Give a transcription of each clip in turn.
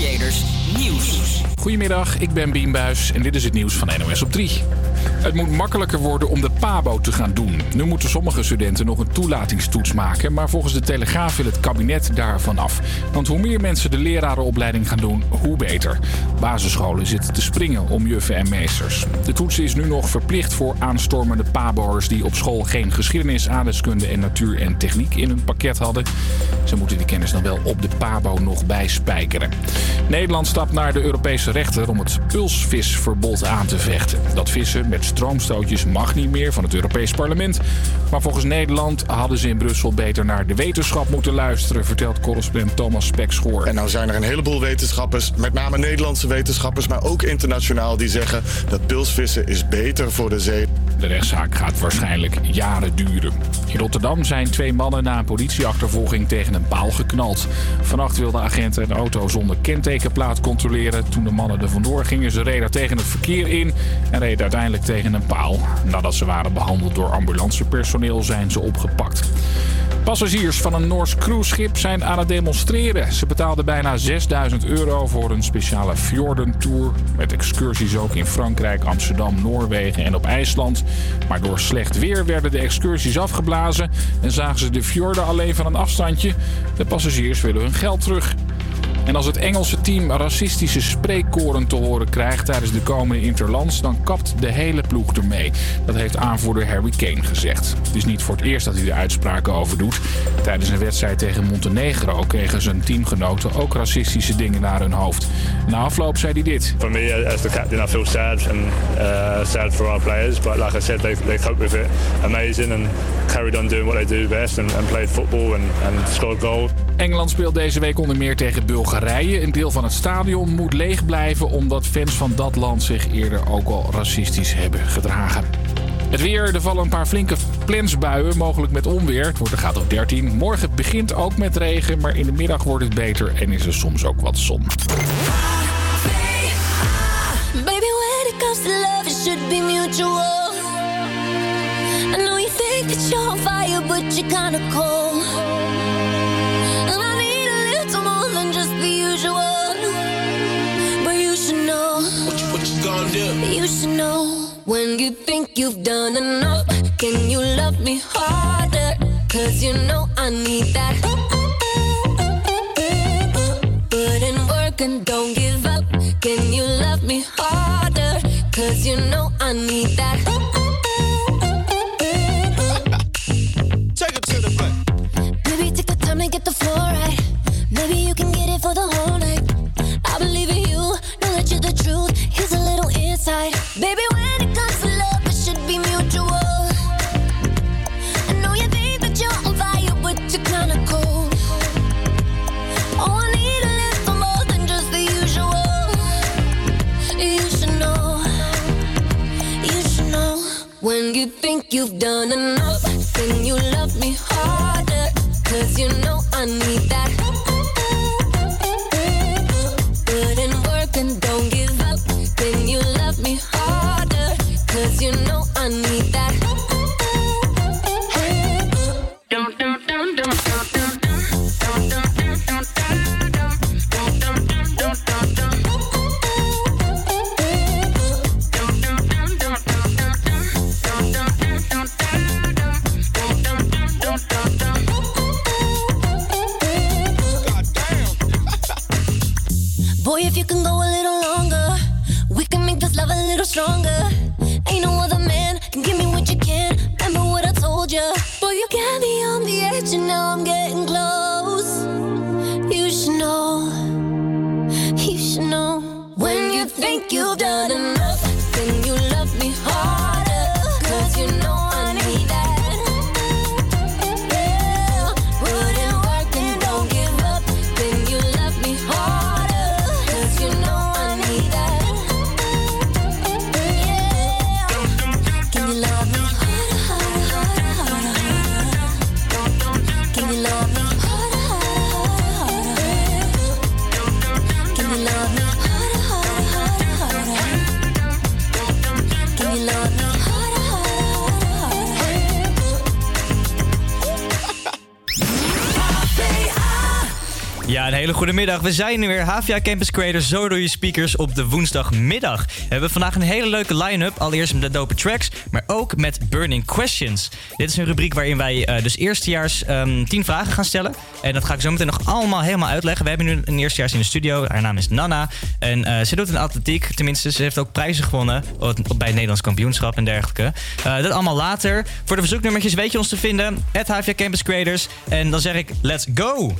Creators Nieuws. Goedemiddag, ik ben Bien Buijs en dit is het nieuws van NOS op 3. Het moet makkelijker worden om de PABO te gaan doen. Nu moeten sommige studenten nog een toelatingstoets maken, maar volgens de Telegraaf wil het kabinet daarvan af. Want hoe meer mensen de lerarenopleiding gaan doen, hoe beter. Basisscholen zitten te springen om juffen en meesters. De toets is nu nog verplicht voor aanstormende PABO'ers die op school geen geschiedenis, aardrijkskunde en natuur en techniek in hun pakket hadden. Ze moeten die kennis dan wel op de PABO nog bijspijkeren. Nederland stapt naar de Europese rechter om het pulsvisverbod aan te vechten. Dat vissen met stroomstootjes mag niet meer van het Europees Parlement. Maar volgens Nederland hadden ze in Brussel beter naar de wetenschap moeten luisteren, vertelt correspondent Thomas Spekschoor. En nou zijn er een heleboel wetenschappers, met name Nederlandse wetenschappers, maar ook internationaal, die zeggen dat pulsvissen is beter voor de zee. De rechtszaak gaat waarschijnlijk jaren duren. In Rotterdam zijn twee mannen na een politieachtervolging tegen een paal geknald. Vannacht wilden agenten een auto zonder kentekenplaat controleren. Toen de mannen er vandoor gingen, ze reden tegen het verkeer in en reden uiteindelijk tegen een paal. Nadat ze waren behandeld door ambulancepersoneel zijn ze opgepakt. Passagiers van een Noors cruiseschip zijn aan het demonstreren. Ze betaalden bijna 6000 euro voor een speciale Fjorden-tour. Met excursies ook in Frankrijk, Amsterdam, Noorwegen en op IJsland. Maar door slecht weer werden de excursies afgeblazen en zagen ze de fjorden alleen van een afstandje. De passagiers willen hun geld terug. En als het Engelse team racistische spreekkoren te horen krijgt tijdens de komende Interlands, dan kapt de hele ploeg ermee. Dat heeft aanvoerder Harry Kane gezegd. Het is niet voor het eerst dat hij er uitspraken over doet. Tijdens een wedstrijd tegen Montenegro kregen zijn teamgenoten ook racistische dingen naar hun hoofd. Na afloop zei hij dit. For me, as the captain, I feel sad and uh, sad for our players. But like I said, they, they coped with it amazing and carried on doing what they do best and, and played football and, and scored goals. Engeland speelt deze week onder meer tegen Bulgarije. Een deel van het stadion moet leeg blijven omdat fans van dat land zich eerder ook al racistisch hebben gedragen. Het weer, er vallen een paar flinke plensbuien, mogelijk met onweer. Het wordt er gaat op 13. Morgen begint ook met regen, maar in de middag wordt het beter en is er soms ook wat zon. You gonna do? You should know. When you think you've done enough, can you love me harder? Cause you know I need that. Put in work and don't give up. Can you love me harder? Cause you know I need that. Take it to the front. Maybe take the time to get the floor right. Maybe you done enough, then you love me harder. Cause you know I need that. You know I need that. Boy, een hele goede middag. We zijn weer HVA Campus Creators, zo door je speakers op de woensdagmiddag. We hebben vandaag een hele leuke line-up. Allereerst met de dope tracks, maar ook met Burning Questions. Dit is een rubriek waarin wij uh, dus eerstejaars um, tien vragen gaan stellen. En dat ga ik zo meteen nog allemaal helemaal uitleggen. We hebben nu een eerstejaars in de studio. Haar naam is Nana. En uh, ze doet een atletiek. Tenminste, ze heeft ook prijzen gewonnen bij het Nederlands kampioenschap en dergelijke. Uh, dat allemaal later. Voor de verzoeknummertjes weet je ons te vinden. HVA Campus Creators. En dan zeg ik, let's go!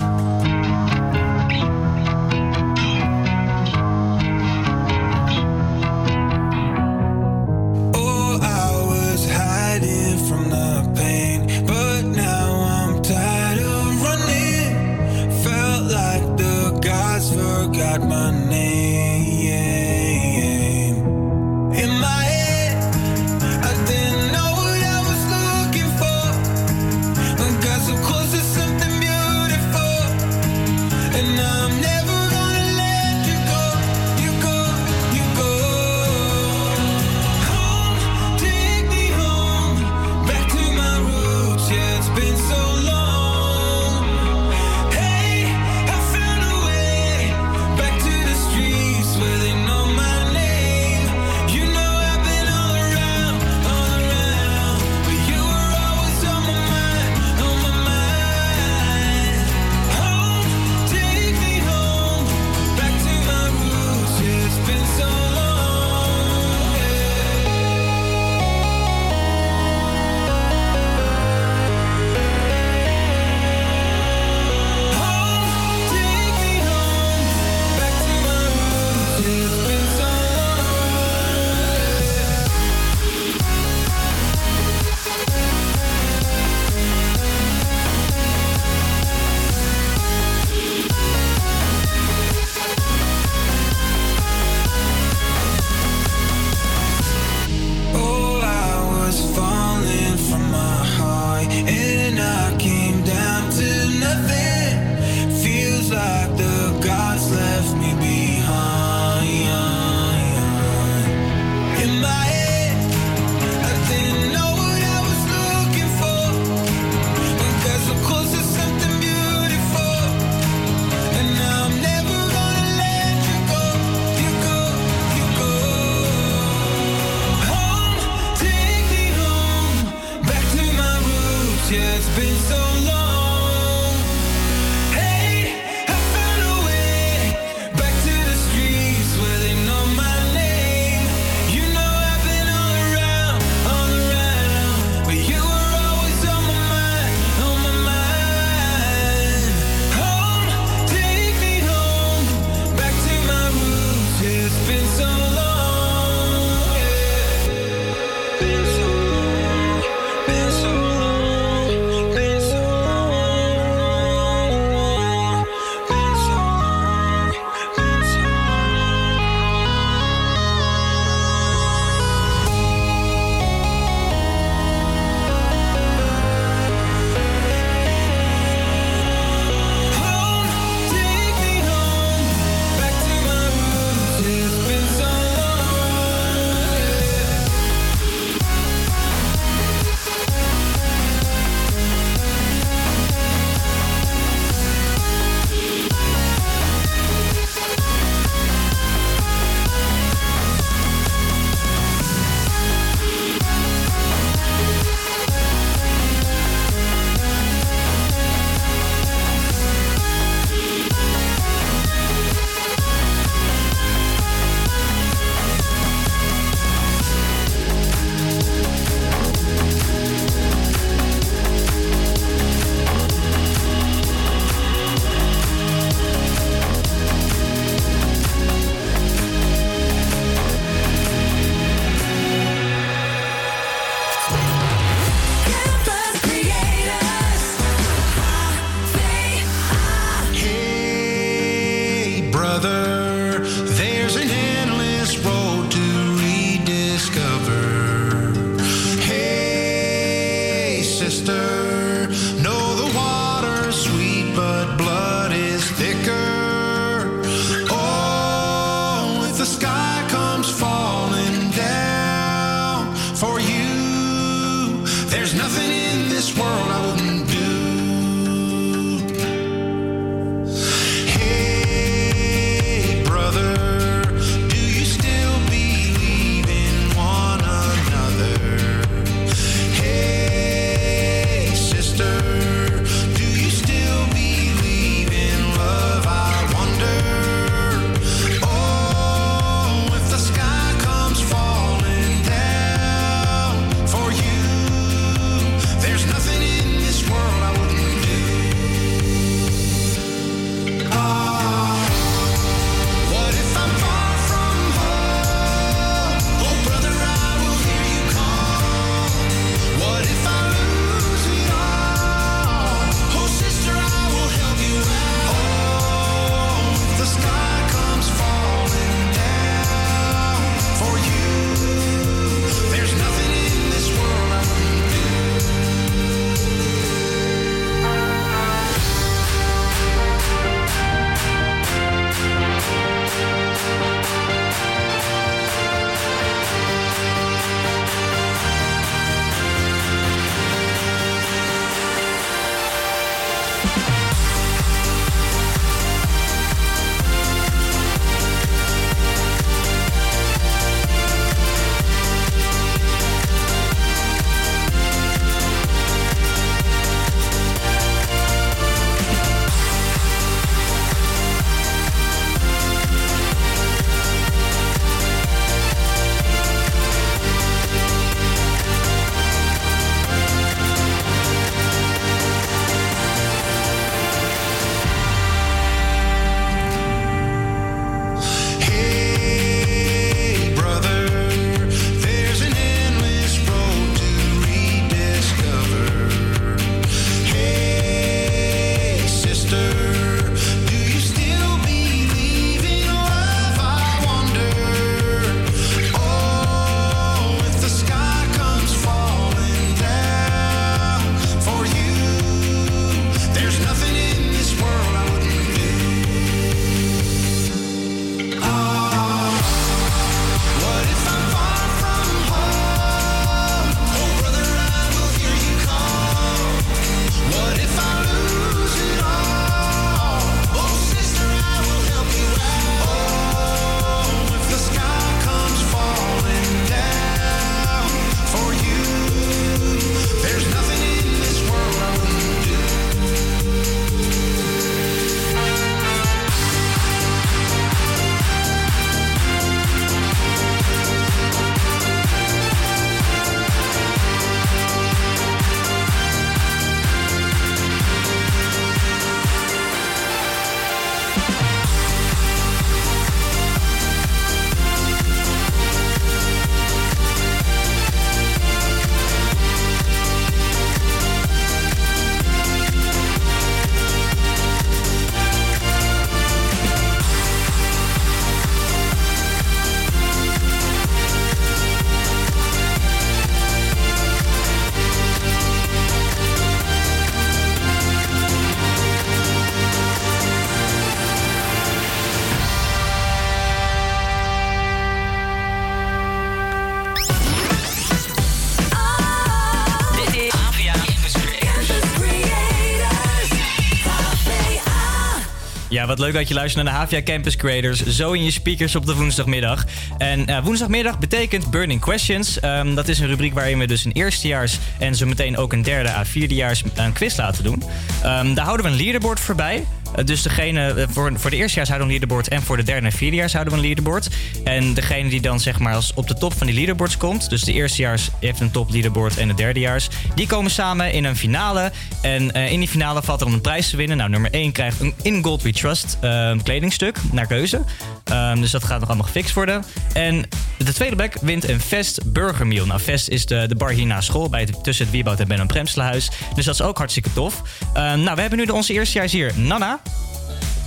Wat leuk dat je luistert naar de HVA Campus Creators. Zo in je speakers op de woensdagmiddag. En eh, woensdagmiddag betekent Burning Questions. Ehm, dat is een rubriek waarin we dus een eerstejaars en zo meteen ook een derde à vierdejaars een quiz laten doen. Ehm, daar houden we een leaderboard voorbij. Eh, dus degene, eh, voor, voor de eerstejaars houden we een leaderboard en voor de derde en vierdejaars houden we een leaderboard. En degene die dan zeg maar als op de top van die leaderboards komt, dus de eerstejaars heeft een top leaderboard en de derdejaars, die komen samen in een finale. En eh, in die finale valt er om een prijs te winnen. Nou, nummer 1 krijgt een In Gold We Trust eh, kledingstuk naar keuze. Ehm, dus dat gaat nog allemaal gefixt worden. En de tweede plek wint een Vest Burger Meal. Nou, Vest is de, de bar hier na school bij tussen het Wieboud en Ben en Premstelhuis. Dus dat is ook hartstikke tof. Ehm, nou, we hebben nu de, onze eerstejaars hier. Nana.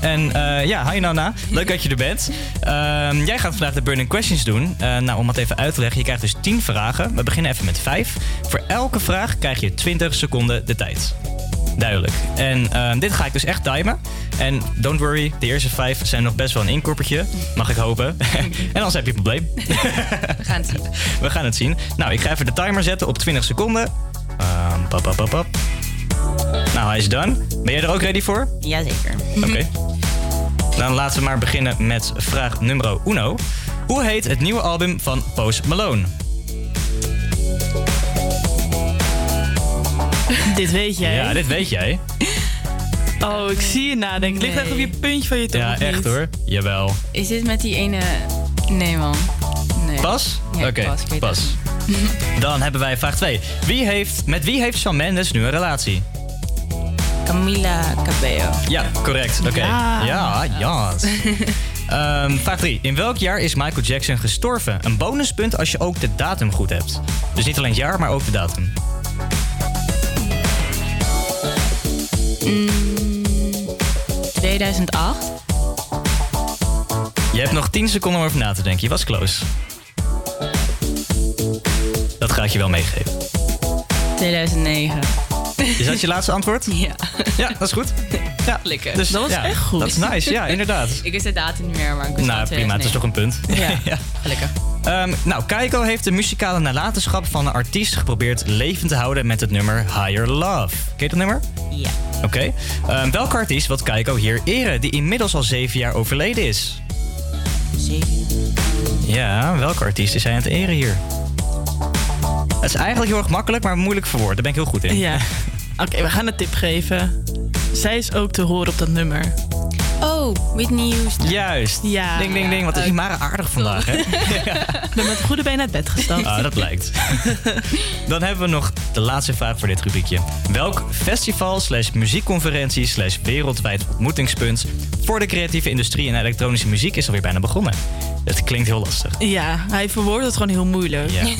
En eh, ja, hi Nana. Leuk dat je er bent. Ehm, jij gaat vandaag de Burning Questions doen. Eh, nou, om het even uit te leggen, je krijgt dus 10 vragen. We beginnen even met 5. Voor elke vraag krijg je 20 seconden de tijd. Duidelijk. En ehm, dit ga ik dus echt timen. En don't worry, de eerste vijf zijn nog best wel een inkoppertje. Mag ik hopen. en anders heb je een probleem. We gaan het zien. We gaan het zien. Nou, ik ga even de timer zetten op 20 seconden. Ehm, pap, pap, pap, pap. Nou, hij is done. Ben jij er ook ready voor? Jazeker. Oké. Dan laten we maar beginnen met vraag nummer uno. Hoe heet het nieuwe album van Post Malone? Dit weet jij. Ja, dit weet jij. Oh, ik zie je nadenken. Ligt echt op je puntje van je tong. Ja, of echt hoor. Jawel. Is dit met die ene... Nee, man. Nee. Pas? Ja, Oké, pas. Dan hebben wij vraag 2. Wie heeft, met wie heeft Shawn Mendes nu een relatie? Camila Cabello. Ja, correct. Oké. Ja. Ja. Ehm, vraag 3. In welk jaar is Michael Jackson gestorven? Een bonuspunt als je ook de datum goed hebt. Dus niet alleen het jaar, maar ook de datum. 2008. Je hebt nog 10 seconden om over na te denken. Je was close. Dat ga ik je wel meegeven. 2009. Is dat je laatste antwoord? Ja. Ja, dat is goed. Ja, Lekker. dus, Dat was ja, echt goed. Dat is nice, ja, inderdaad. Ik wist de datum niet meer, maar ik wist Nou, prima. Het is toch een punt. 2009. ja. Gelukkig. Ehm, nou, Keiko heeft de muzikale nalatenschap van een artiest geprobeerd levend te houden met het nummer Higher Love. Ken je dat nummer? Ja. Oké. Ehm, welke artiest wil Keiko hier eren, die inmiddels al zeven jaar overleden is? Zeven. Ja, welke artiest is hij aan het eren hier? Het is eigenlijk heel erg makkelijk, maar moeilijk verwoord. Daar ben ik heel goed in. Ja. Oké, we gaan een tip geven. Zij is ook te horen op dat nummer. Oh, Whitney Houston. Juist. Ja. Ding, ding, ding. Wat is die Mara aardig vandaag, hè? Ik ben met goede been uit bed gestapt. Ah, dat blijkt. Dan hebben we nog de laatste vraag voor dit rubriekje. Welk festival slash muziekconferentie slash wereldwijd ontmoetingspunt voor de creatieve industrie en elektronische muziek is alweer bijna begonnen? Het klinkt heel lastig. Ja, hij verwoordt het gewoon heel moeilijk. Ja.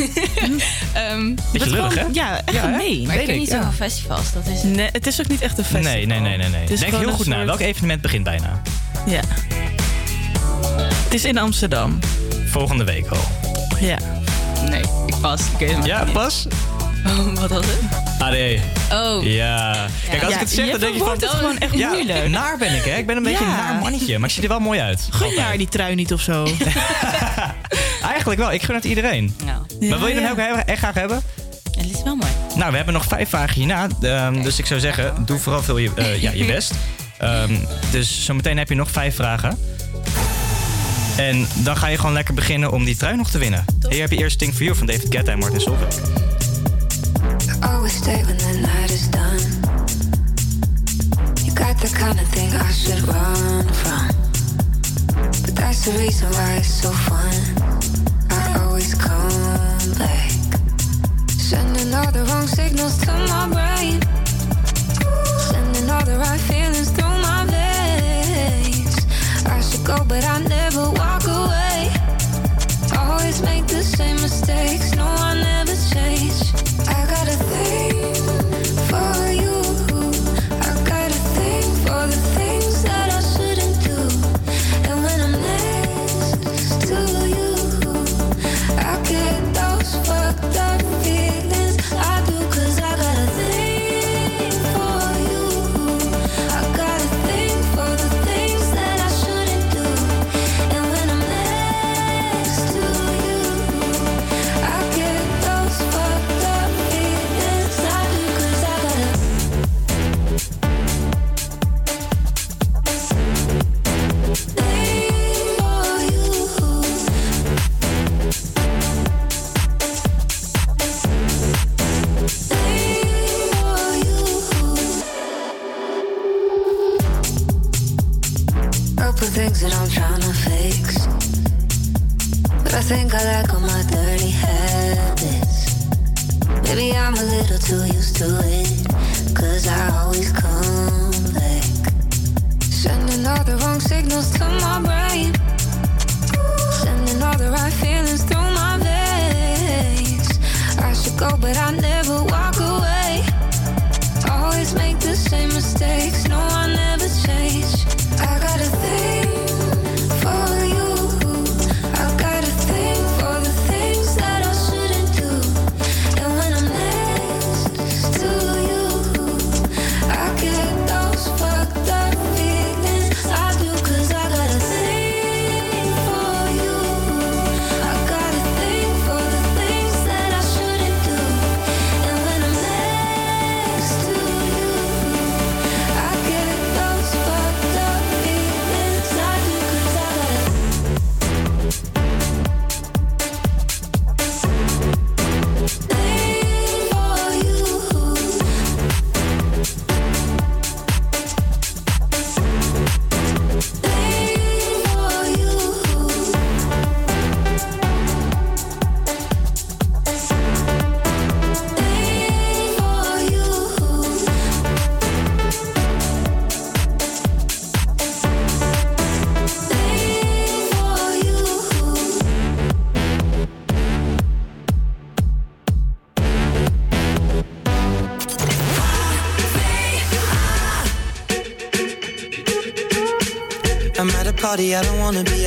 Ehm, Beetje Dat lullig, hè? Ja, echt Ja, maar ik Weet ken niet ja. zoveel festivals. Dat is Nee, het is ook niet echt een festival. Nee, nee, nee, nee. nee. Het is Denk gewoon heel goed na. Welk evenement begint bijna? Ja. Het is in Amsterdam. Volgende week al. Ja. Nee, ik pas. Ik weet het maar Ja, niet. pas? Oh, wat was het? AD. Oh, Ja. Kijk, als Ja, ik het zeg, dan denk je van... verwoordt het gewoon echt Ja, moeilijk. naar ben ik, hè? Ik ben een beetje Ja. een naar mannetje, maar ik zie er wel mooi uit. Gun Altijd. haar die trui niet of zo. Eigenlijk wel, ik gun het iedereen. nou, maar wil je hem ja. ook echt graag hebben? het is wel mooi. Nou, we hebben nog vijf vragen hierna. Ehm, dus ik zou zeggen, doe vooral veel je, eh, ja, je best. Ehm, dus zometeen heb je nog vijf vragen. En dan ga je gewoon lekker beginnen om die trui nog te winnen. Hier heb je eerst Think For You van David Guetta en Martin Solveig. Always stay when the night is done. You got the kind of thing I should run from. But that's the reason why it's so fun. I always come back. Sending all the wrong signals to my brain. All the right feelings through my veins. I should go, but I never walk away. Always make the same mistakes. No, I never change. I got a at a party I don't wanna be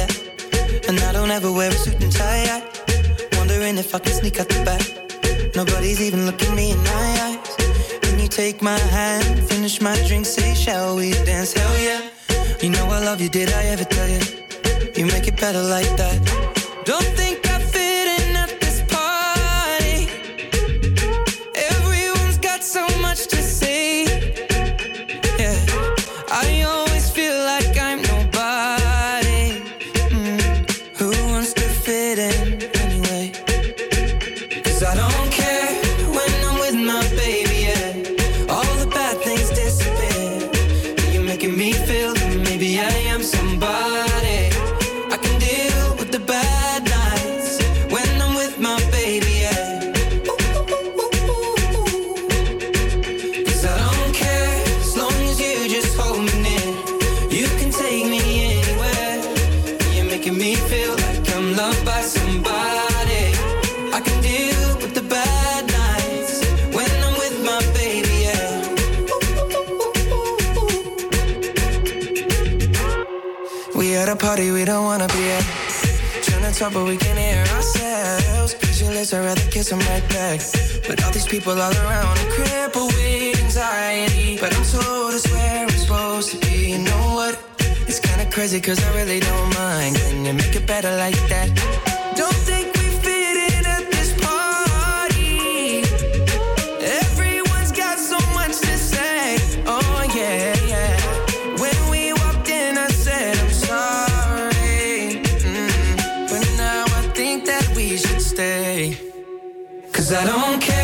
Cause I don't care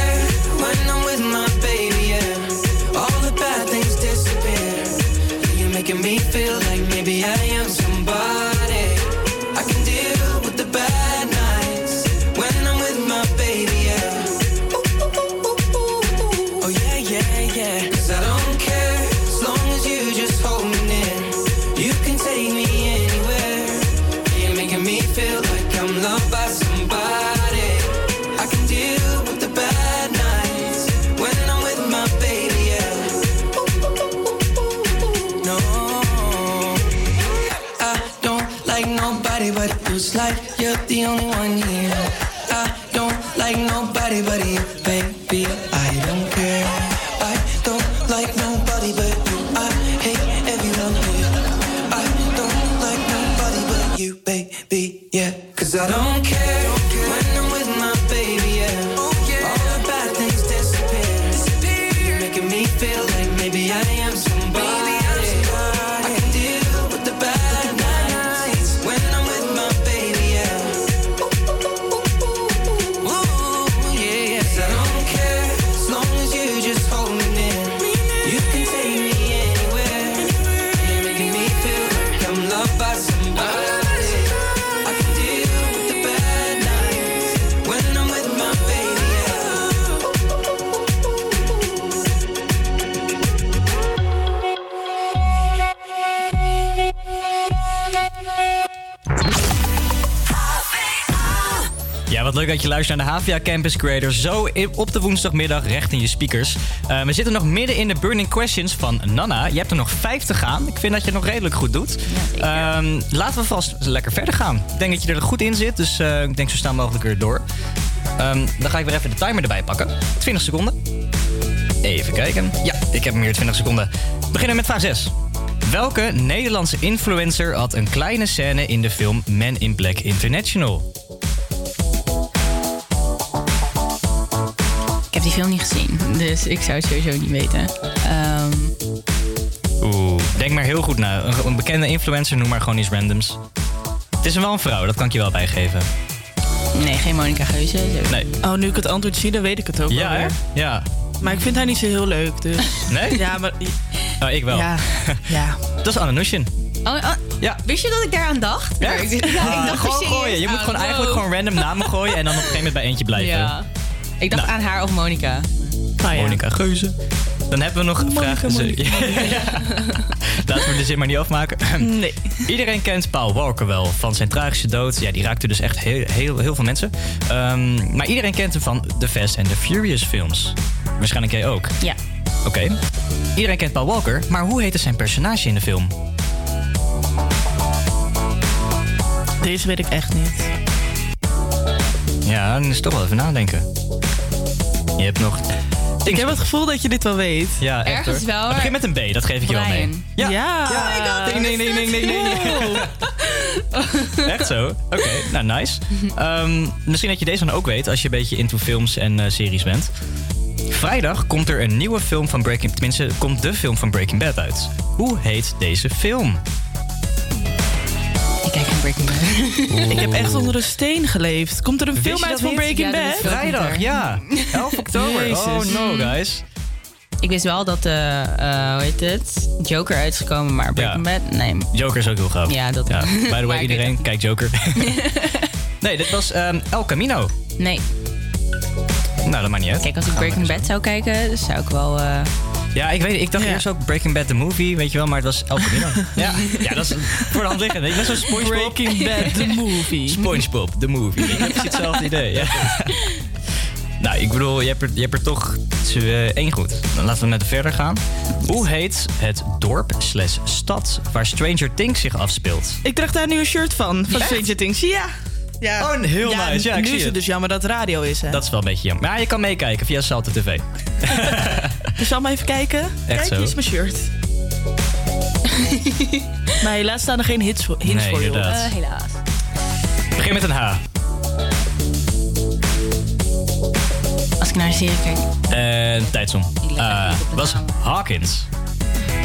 naar de HVA Campus Creator. Zo op de woensdagmiddag recht in je speakers. Eh, we zitten nog midden in de Burning Questions van Nana. Je hebt er nog vijf te gaan. Ik vind dat je het nog redelijk goed doet. Ehm, laten we vast lekker verder gaan. Ik denk dat je er goed in zit, dus eh, ik denk zo snel mogelijk weer door. Ehm, dan ga ik weer even de timer erbij pakken. 20 seconden. Even kijken. Ja, ik heb hier 20 seconden. We beginnen met vraag 6. Welke Nederlandse influencer had een kleine scène in de film Men in Black International? Heb die film niet gezien, dus ik zou het sowieso niet weten. Ehm, Oeh, denk maar heel goed na. Een, een bekende influencer, noem maar gewoon iets randoms. Het is wel een vrouw, dat kan ik je wel bijgeven. nee, geen Monica Geuze. Nee. Oh, nu ik het antwoord zie, dan weet ik het ook Ja, wel. Ja. Maar ik vind haar niet zo heel leuk, dus... Nee? Ja, maar... Oh, ik wel. Ja, ja. Dat is Anne Nushin. Oh, oh, Ja. Wist je dat ik daaraan dacht? Ja? Ik, Ah, dacht gewoon gooien. Je moet gewoon eigenlijk wow. gewoon random namen gooien en dan op een gegeven moment bij eentje blijven. Ja. Ik dacht Nou. aan haar of Monica. Ah, ja. Monica Geuze. Dan hebben we nog vraag... Monica. Ja. Laten we de zin maar niet afmaken. Nee. Iedereen kent Paul Walker wel van zijn tragische dood. Ja, die raakte dus echt heel, heel, heel veel mensen. Ehm, maar iedereen kent hem van The Fast and the Furious films. Waarschijnlijk jij ook. Ja. Oké. Iedereen kent Paul Walker, maar hoe heette zijn personage in de film? Deze weet ik echt niet. Ja, dan is het toch wel even nadenken. Je hebt nog... Ik heb het gevoel dat je dit wel weet. Ja, echt Ergens hoor. wel, Het begint met een B, dat geef ik je wel mee. Ja. Ja. Oh my god, Ding, ding, ding, ding, ding, ding. Echt zo? Oké, nou nice. Ehm, misschien dat je deze dan ook weet als je een beetje into films en eh, series bent. Vrijdag komt er een nieuwe film van Breaking... Tenminste, komt de film van Breaking Bad uit. Hoe heet deze film? Breaking Bad. Ik heb echt onder een steen geleefd. Komt er een Wist film uit van? Breaking Ja, Bad? Vrijdag, ja. 11 oktober. Jezus. Oh no, guys. Ik wist wel dat, eh eh, hoe heet het? Joker uit is gekomen, maar Breaking Bad, nee. Joker is ook heel gaaf. Ja, dat ja. By the way, iedereen, kijk Joker. nee, dit was ehm, El Camino. Nee. Nou, dat maakt niet uit. Kijk, als ik Breaking Bad zou kijken, zou ik wel... eh, Ja, ik weet, ik dacht Ja. eerst ook Breaking Bad the movie, weet je wel, maar het was El Camino. ja. ja, dat is voor de hand liggend. Ik ben zo SpongeBob. Breaking Bad, the movie. SpongeBob the movie. Ik heb precies hetzelfde idee. Ja. nou, ik bedoel, je hebt er, je hebt er toch eh, één goed. Dan laten we met verder gaan. Hoe heet het dorp slash stad waar Stranger Things zich afspeelt? Ik draag daar nu een shirt van, van Echt? Stranger Things. Ja. ja. Oh, heel nice. Ja, ik nu zie is het dus jammer dat het radio is, hè. Dat is wel een beetje jammer. Maar ja, je kan meekijken via Salto TV. Je zal maar even kijken. Echt Kijk, zo? hier is mijn shirt. maar helaas staan er geen hits voor, hints Nee, voor je op. inderdaad. eh, helaas. Begin met een H. Als ik naar de serie kijk. En tijdsom. Uh, de was. Hawkins.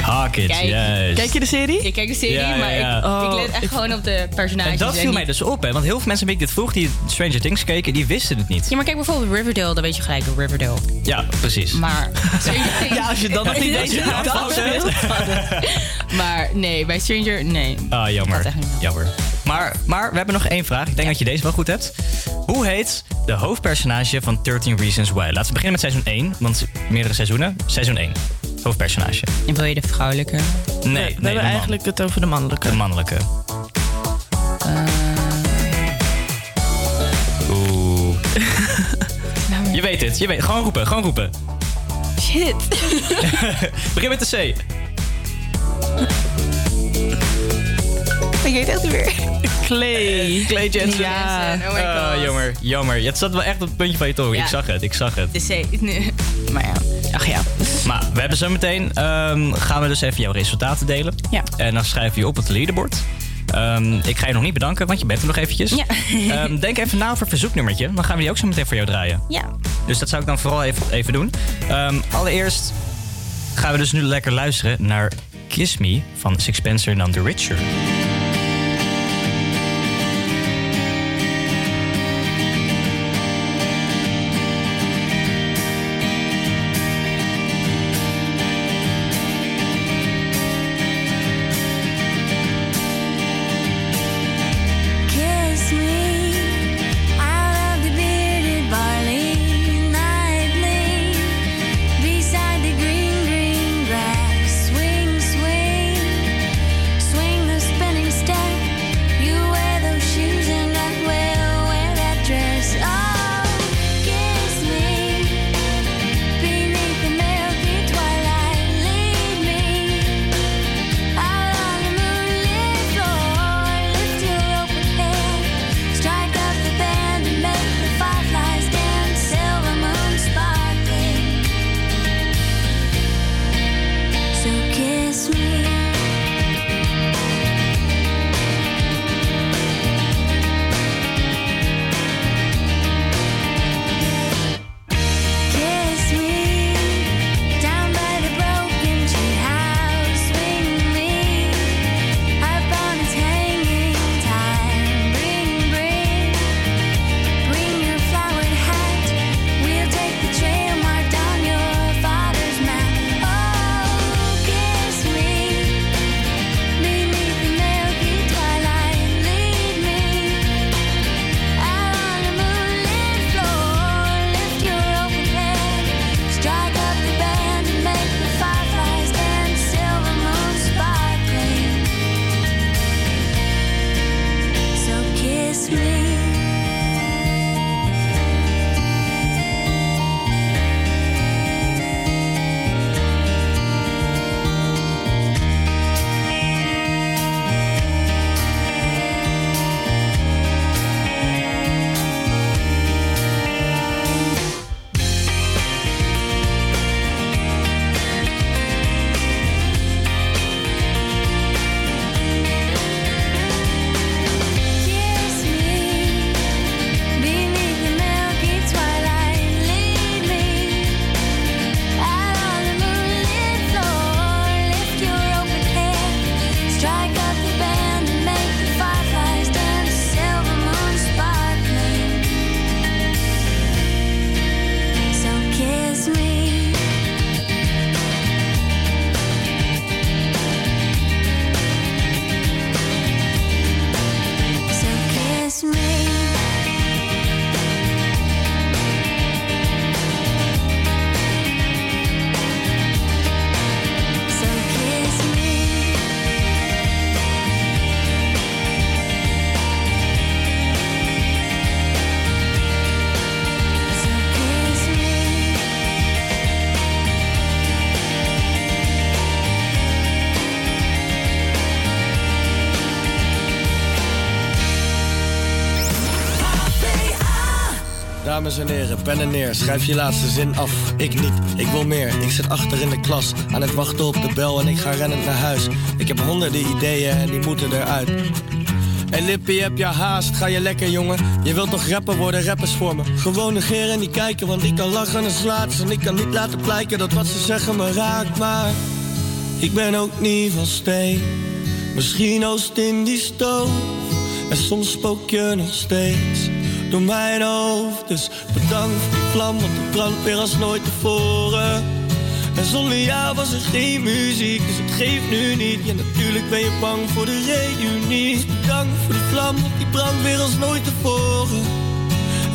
Hawkins, Kijk. juist. Kijk je de serie? Ik kijk de serie, Ja, maar ja. Ik, Oh, ik let echt ik- gewoon op de personages. En dat viel mij dus op, hè. Want heel veel mensen wie ik dit vroeg, die Stranger Things keken, die wisten het niet. Ja, maar kijk bijvoorbeeld Riverdale, dan weet je gelijk Riverdale. Ja, precies. Maar Stranger Things... Ja, als je dan nog niet weet. Maar nee, bij Stranger... Nee. Ah, jammer. Dat echt niet. Jammer. Maar, maar we hebben nog één vraag. Ik denk dat je deze wel goed hebt. Hoe heet de hoofdpersonage van 13 Reasons Why? Laten we beginnen met seizoen 1, want meerdere seizoenen. Seizoen 1. Hoofdpersonage. En wil je de vrouwelijke? Nee, we nee, hebben eigenlijk het over de mannelijke. De mannelijke. Eh, Oeh. nou, Je weet het, je weet Gewoon roepen, gewoon roepen. shit. Begin met de C. ik weet het echt niet meer. Clay. Clay Jensen. Ja. Oh my god. jammer, jammer. Het zat wel echt op het puntje van je tong. Ja. Ik zag het, ik zag het. De C. Nee. Maar ja. Ach ja. Maar we hebben zo meteen, ehm, gaan we dus even jouw resultaten delen. Ja. En dan schrijven we je op het leaderboard. Ehm, ik ga je nog niet bedanken, want je bent er nog eventjes. Ja. Ehm, denk even na over het verzoeknummertje. Dan gaan we die ook zo meteen voor jou draaien. Ja. Dus dat zou ik dan vooral even, even doen. Ehm, allereerst gaan we dus nu lekker luisteren naar Kiss Me van Sixpence None the Richer. Dames en heren, pen en neer, schrijf je laatste zin af. Ik niet, ik wil meer. Ik zit achter in de klas, aan het wachten op de bel en ik ga rennend naar huis. Ik heb honderden ideeën en die moeten eruit. En Lippie, heb je haast? Ga je lekker, jongen? Je wilt toch rapper worden, rappers voor me? Gewoon negeren en niet kijken, want ik kan lachen en slaat. En ik kan niet laten blijken dat wat ze zeggen me raakt. Maar ik ben ook niet van steen. Misschien oost in die stoof. En soms spook je nog steeds door mijn hoofd. Dus bedankt voor die vlam, want die brandt weer als nooit tevoren. En zonder jou was er geen muziek, dus het geeft nu niet. Ja, natuurlijk ben je bang voor de reunie. Dus bedankt voor die vlam, want die brandt weer als nooit tevoren.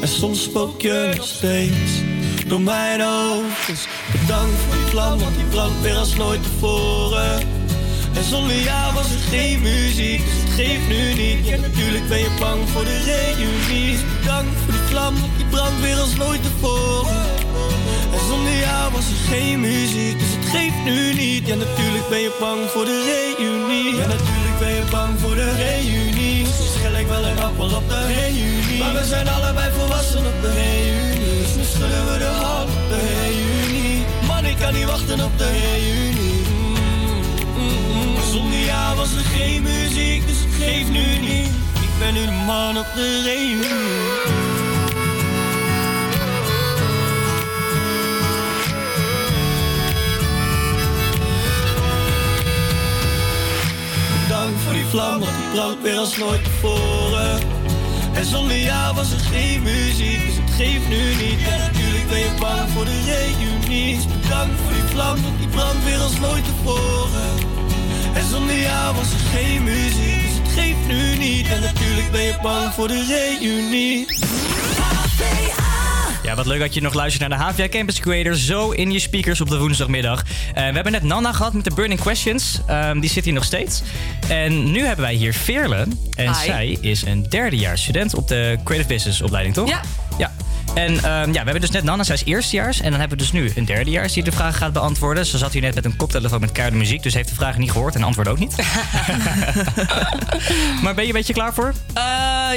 En soms spook je nog steeds door mijn hoofd. Dus bedankt voor die vlam, want die brandt weer als nooit tevoren. En zonder jou was er geen muziek, dus het geeft nu niet. Ja, natuurlijk ben je bang voor de reunie. Bedankt voor die vlam, want die brandt weer als nooit tevoren. En zonder jou was er geen muziek, dus het geeft nu niet. Ja, natuurlijk ben je bang voor de reunie. Ben je bang voor de reunie. Misschien schil ik wel een appel op de reunie. Maar we zijn allebei volwassen op de reunie. Dus nu schudden we de hand op de reunie. Man, ik kan niet wachten op de reunie. Zonder jou was er geen muziek, dus het geeft nu niet. Ik ben nu de man op de reunie. Vlam, want die brandt weer als nooit tevoren. En zonder jou was er geen muziek, dus het geef nu niet. En natuurlijk ben je bang voor de reunie. Bedankt voor die vlam, want die brandt weer als nooit tevoren. En zonder jou was er geen muziek, dus het geeft nu niet. En natuurlijk ben je bang voor de reunie. Ja, wat leuk dat je nog luistert naar de HVA Campus Creator. Zo in je speakers op de woensdagmiddag. Eh, we hebben net Nana gehad met de Burning Questions. Ehm, die zit hier nog steeds. En nu hebben wij hier Veerle. En Hi. zij is een derdejaars student op de Creative Business opleiding, toch? Ja. En ehm, ja, we hebben dus net Nana, zij is eerstejaars. En dan hebben we dus nu een derdejaars die de vragen gaat beantwoorden. Ze zat hier net met een koptelefoon met keiharde muziek. Dus heeft de vragen niet gehoord en antwoord ook niet. maar ben je een beetje klaar voor? Eh,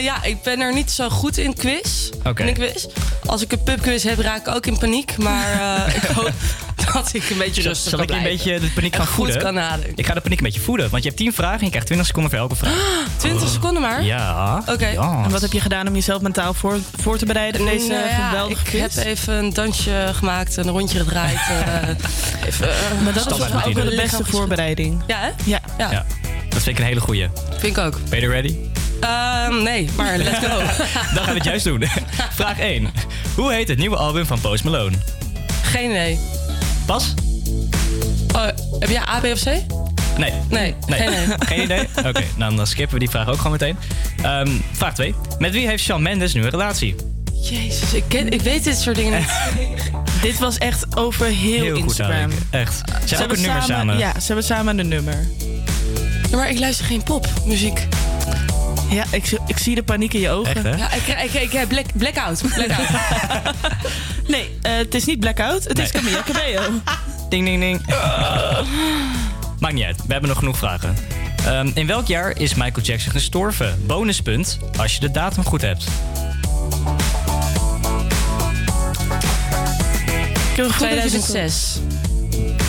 ja, ik ben er niet zo goed in. Oké. Quiz. Als ik een pubquiz heb, raak ik ook in paniek. Maar eh, ik hoop dat ik een beetje rustig Zal ik een beetje de paniek gaan goed voeden? kan nadenken. Ik ga de paniek een beetje voeden. Want je hebt 10 vragen en je krijgt 20 seconden voor elke vraag. 20 seconden maar? Ja. Oké. En wat heb je gedaan om jezelf mentaal voor, voor te bereiden op deze Nou ja, geweldige ik quiz? heb even een dansje gemaakt, een rondje gedraaid. eh, even, eh, maar dat is ook wel de beste voorbereiding. Ja, hè? Ja. Ja. Ja. Dat vind ik een hele goeie. Vind ik ook. Ben je er ready? Ehm, nee, maar let's go. Dan gaan we het juist doen. Vraag 1. Hoe heet het nieuwe album van Post Malone? Geen idee. Pas? Oh, heb jij A, B of C? Nee. Nee, geen idee. Geen idee? Oké, nou, dan skippen we die vraag ook gewoon meteen. Ehm, vraag 2. Met wie heeft Shawn Mendes nu een relatie? Jezus, ik, ken, ik weet dit soort dingen niet. Dit was echt over heel, Heel Instagram. Echt. Ze hebben ook een nummer samen. Ja, ze hebben samen een nummer. Maar ik luister geen popmuziek. Ja, ik, zie- ik zie de paniek in je ogen. Echt, hè? Ja, ik, ik, ik, heb black, blackout. blackout. Nee, eh, het is niet Blackout, het is. Camilla Cabello. Ding, ding, ding. Maakt niet uit. We hebben nog genoeg vragen. Ehm, in welk jaar is Michael Jackson gestorven? Bonuspunt als je de datum goed hebt. Ik heb een goed dat je dit- 2006.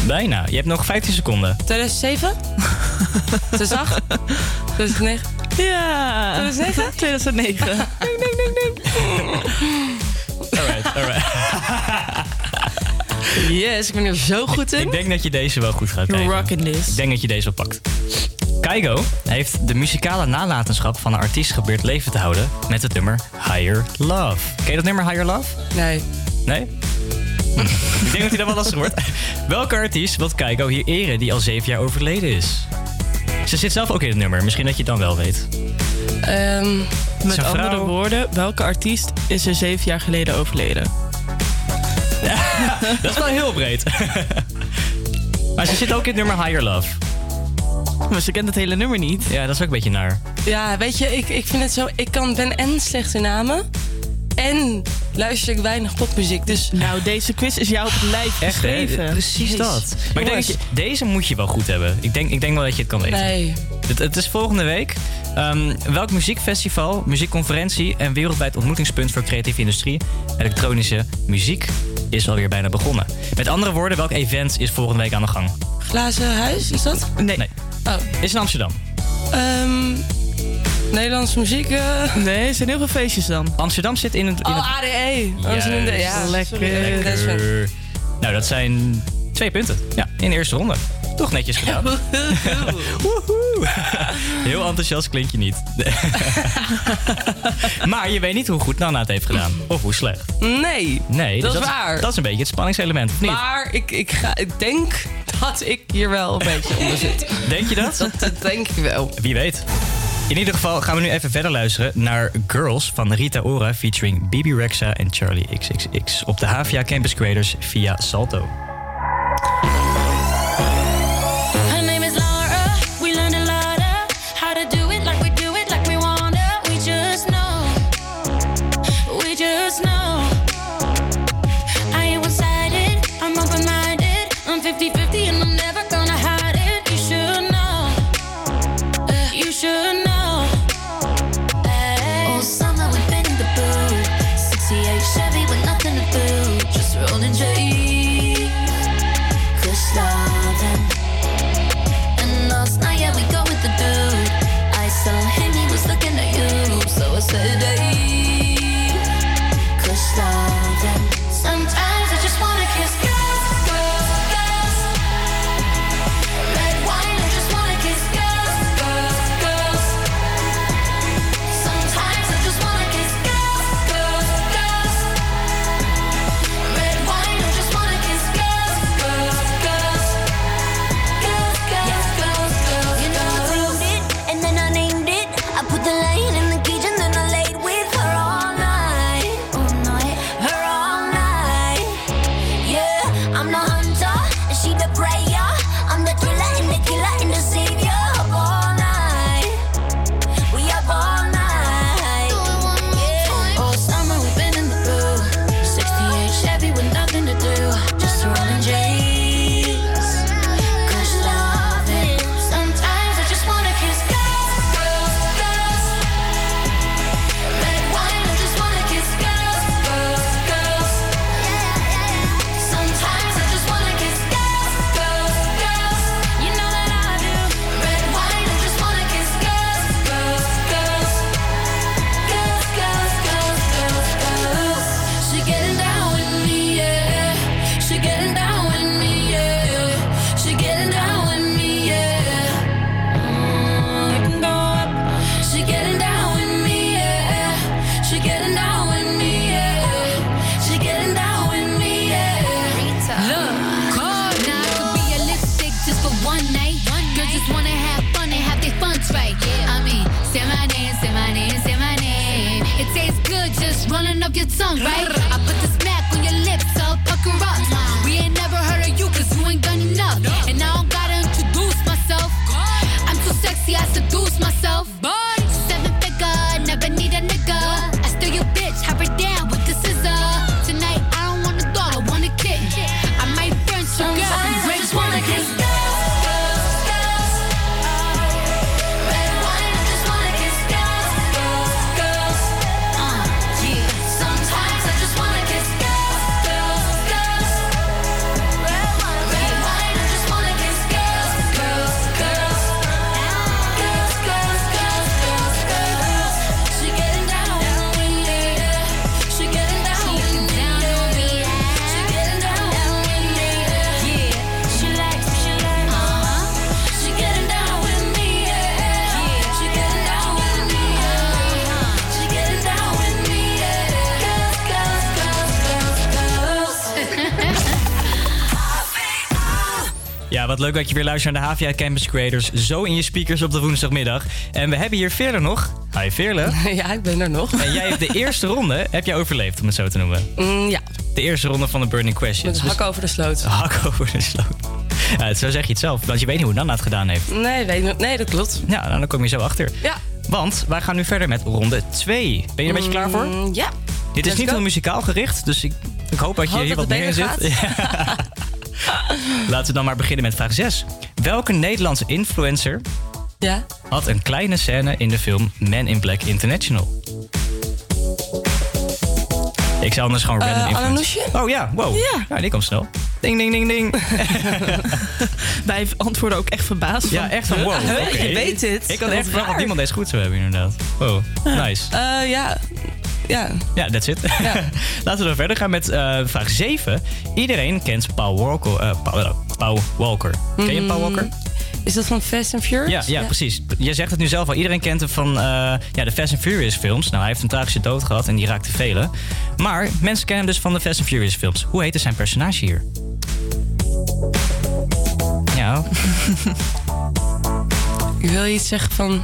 Bijna. Je hebt nog 15 seconden. 2007? 2008? 2009? Ja. 2009? 2009. Ding, ding, ding, ding. Alright, alright. Yes, ik ben er zo goed in. Ik denk dat je deze wel goed gaat krijgen. Rockin' this. Ik denk dat je deze wel pakt. Keigo heeft de muzikale nalatenschap van een artiest geprobeerd leven te houden met het nummer Higher Love. Ken je dat nummer Higher Love? Nee. Nee? Hm. Ik denk dat hij dat wel lastig wordt. Welke artiest wil Keigo hier eren die al zeven jaar overleden is? Ze zit zelf ook in het nummer, misschien dat je het dan wel weet. Ehm, Met andere woorden, welke artiest is er zeven jaar geleden overleden? Dat is wel heel breed. maar ze zit ook in het nummer Higher Love. Maar ze kent het hele nummer niet. Ja, dat is ook een beetje naar. ja, weet je, ik, ik vind het zo... Ik kan, ben en slecht in namen... en luister ik weinig popmuziek. Dus Nou, deze quiz is jou op het lijf Echt, hè? geschreven. Precies dat. Maar ik denk dat je, deze moet je wel goed hebben. Ik denk, ik denk wel dat je het kan weten. nee. Het, het is volgende week. Ehm, welk muziekfestival, muziekconferentie en wereldwijd ontmoetingspunt voor creatieve industrie, elektronische muziek, is alweer bijna begonnen? Met andere woorden, welk event is volgende week aan de gang? Glazen huis, is dat? Nee. Nee, Oh. is in Amsterdam. Ehm Nederlandse muziek... eh Nee, er zijn heel veel feestjes dan. Amsterdam zit in het. In Oh, ADE. Dat Juist. ja, Lekker. ben fan. Lekker. Nou, dat zijn twee punten. Ja, in de eerste ronde. Toch netjes gedaan. Woehoe. Heel enthousiast klink je niet. maar je weet niet hoe goed Nana het heeft gedaan. Of hoe slecht. Nee. Nee, Dat dus is waar. Dat is een beetje het spanningselement, of niet? Maar ik, ik, ga, ik denk dat ik hier wel een beetje onder zit. Denk je dat? Dat, dat denk ik wel. Wie weet. In ieder geval gaan we nu even verder luisteren naar Girls van Rita Ora featuring Bibi Rexa en Charlie XXX op de HVA Campus Creators via Salto. Tongue, right? I put the smack on your lips, so pucker up. We ain't never heard of you, cause you ain't done enough. And I don't gotta introduce myself. I'm too sexy, I seduce myself. Leuk dat je weer luistert naar de HVA Campus Creators. Zo in je speakers op de woensdagmiddag. En we hebben hier Veerle nog. Hi Veerle. Ja, ik ben er nog. En jij hebt de eerste ronde heb jij overleefd, om het zo te noemen. Mm, ja, De eerste ronde van de Burning Questions. met hak over de sloot. Dus- hak over de sloot. Ja, zo zeg je het zelf, want je weet niet hoe Nana het gedaan heeft. Nee, weet nee, dat klopt. Ja, nou, dan kom je zo achter. Ja. Want wij gaan nu verder met ronde 2. Ben je er een beetje klaar voor? Mm, ja. Dit is Let's niet go. heel muzikaal gericht, dus ik, ik hoop dat je Hoop hier wat meer in zit. Laten we dan maar beginnen met vraag 6. Welke Nederlandse influencer Ja. had een kleine scène in de film Men in Black International? Ik zou anders gewoon Eh, random influencer. Oh ja, wow. Ja. Ja, die komt snel. Ding, ding, ding, ding. Wij antwoorden ook echt verbaasd. Ja, echt van wow. Je weet het. Ik had echt verwacht dat waar. iemand deze goed zou hebben, inderdaad. Wow, nice. Eh, ja. Ja. Ja, that's it. Laten we dan verder gaan met eh, vraag 7. Iedereen kent Paul Walker. eh, Paul, eh, Paul Walker. Ken je Paul Walker? Is dat van Fast and Furious? Ja, ja, precies. Je zegt het nu zelf al. Iedereen kent hem van ja, de Fast and Furious films. Nou, hij heeft een tragische dood gehad en die raakte velen. Maar mensen kennen hem dus van de Fast and Furious films. Hoe heette zijn personage hier? Ja, Ik wil iets zeggen van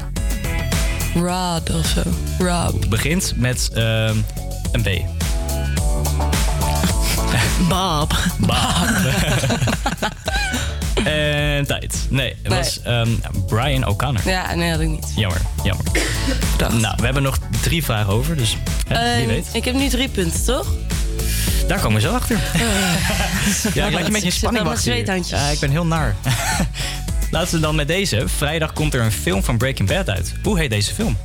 Rod of zo. Rob. begint met ehm, een B. Bob. Bob. en tijd. Nee, het Nee. was ehm, Brian O'Connor. Ja, nee, had ik niet. Jammer, jammer. Nou, we hebben nog drie vragen over, dus hè, wie Eh, weet. Ik heb nu drie punten, toch? Daar komen we zo achter. ja, ik laat je met je Ik zit spanning wachten. Ja, ik ben heel naar. Laten we dan met deze. Vrijdag komt er een film van Breaking Bad uit. Hoe heet deze film?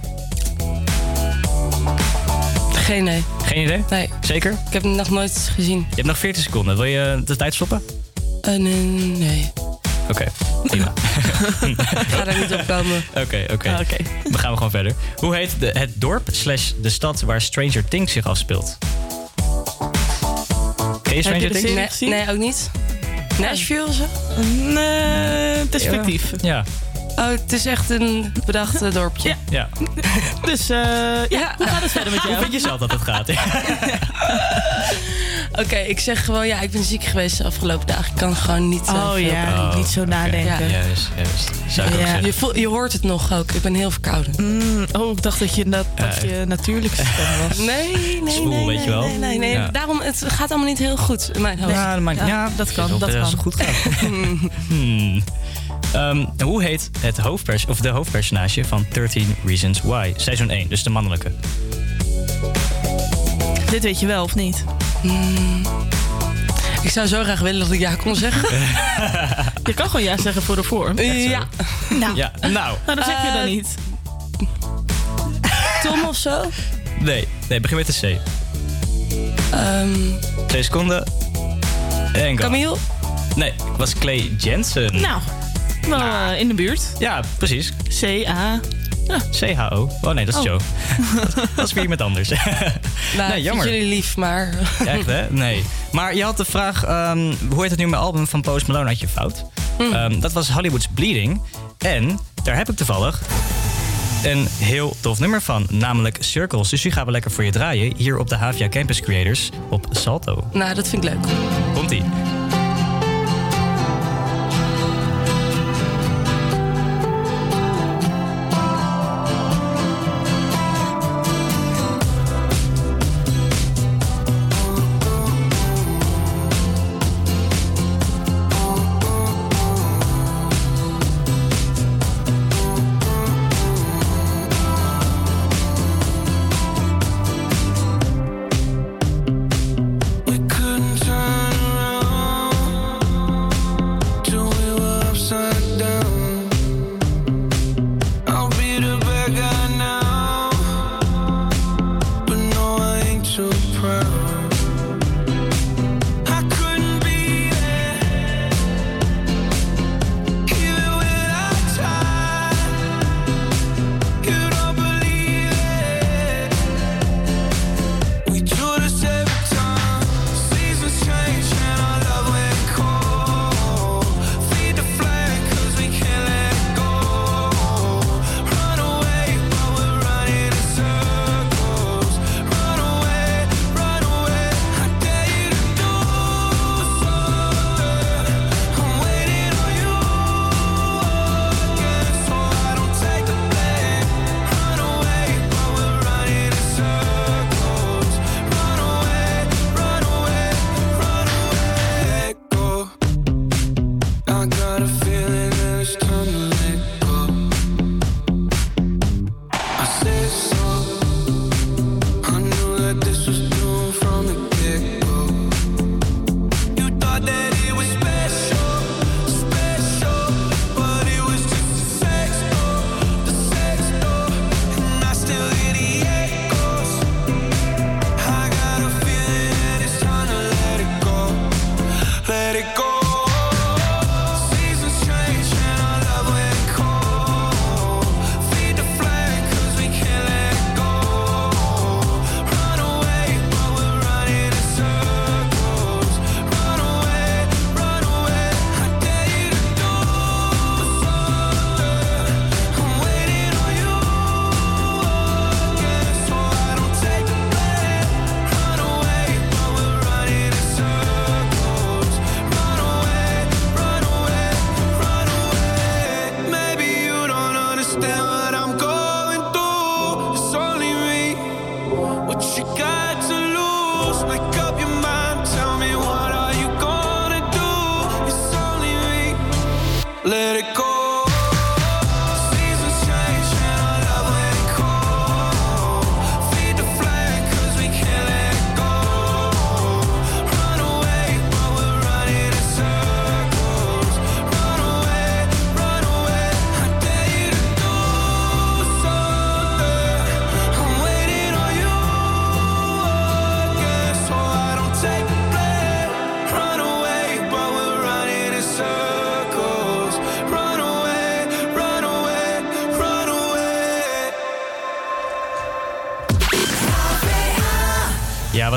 Geen idee. Geen idee? Nee. Zeker? Ik heb hem nog nooit gezien. Je hebt nog 14 seconden. Wil je de tijd stoppen? Eh, nee, nee. Oké, prima. Ik ga er niet op komen. Oké, oké. Ah, oké. Dan gaan we gewoon verder. Hoe heet de, het dorp slash de stad waar Stranger Things zich afspeelt? Ken je Stranger je Things? nee, ook niet. Nashville of zo? Een eh, perspectief. Ja. Oh, het is echt een bedacht eh, dorpje. Ja. ja. Dus eh, ja, hoe gaat het verder met Hoe jou? vind je zelf dat het gaat? Oké, ik zeg gewoon, ja, ik ben ziek geweest de afgelopen dagen. Ik kan gewoon niet. eh, Oh ja, Oh, niet zo oké. nadenken. Ja. Juist, juist. Zou ik Ja. Je, voel- je hoort het nog ook. Ik ben heel verkouden. Mm, oh, ik dacht dat je, dat, dat Ja. je natuurlijkste stem was. Nee, nee, nee, weet nee, je wel. Nee, nee, nee. Ja. Daarom, het gaat allemaal niet heel goed in mijn hoofd. Ja, maar, ja, dat kan, dat kan. het goed gaat. Hmm. Ehm, hoe heet het hoofdpers of de hoofdpersonage van 13 Reasons Why? Seizoen 1, dus de mannelijke. Dit weet je wel, of niet? Ik zou zo graag willen dat ik ja kon zeggen. Je kan gewoon ja zeggen voor de vorm. ja. Nou, Ja, nou, nou dat zeg je Eh, dan niet. Tom of zo? nee, nee, begin met de C. Ehm Twee seconden. En go. Camille? Nee, het was Clay Jensen. Nou, wel eh, in de buurt. Ja, precies. C-A. CHO. Oh nee, dat is Oh. Joe. dat is weer iemand anders. Nou, Nee, jammer. jullie lief, maar... Echt hè? Nee. Maar je had de vraag, ehm, hoe heet het nu mijn album van Post Malone? Had je fout. Ehm, dat was Hollywood's Bleeding. En daar heb ik toevallig een heel tof nummer van, namelijk Circles. Dus die gaan we lekker voor je draaien hier op de Havia Campus Creators op Salto. Nou, dat vind ik leuk. Komt-ie.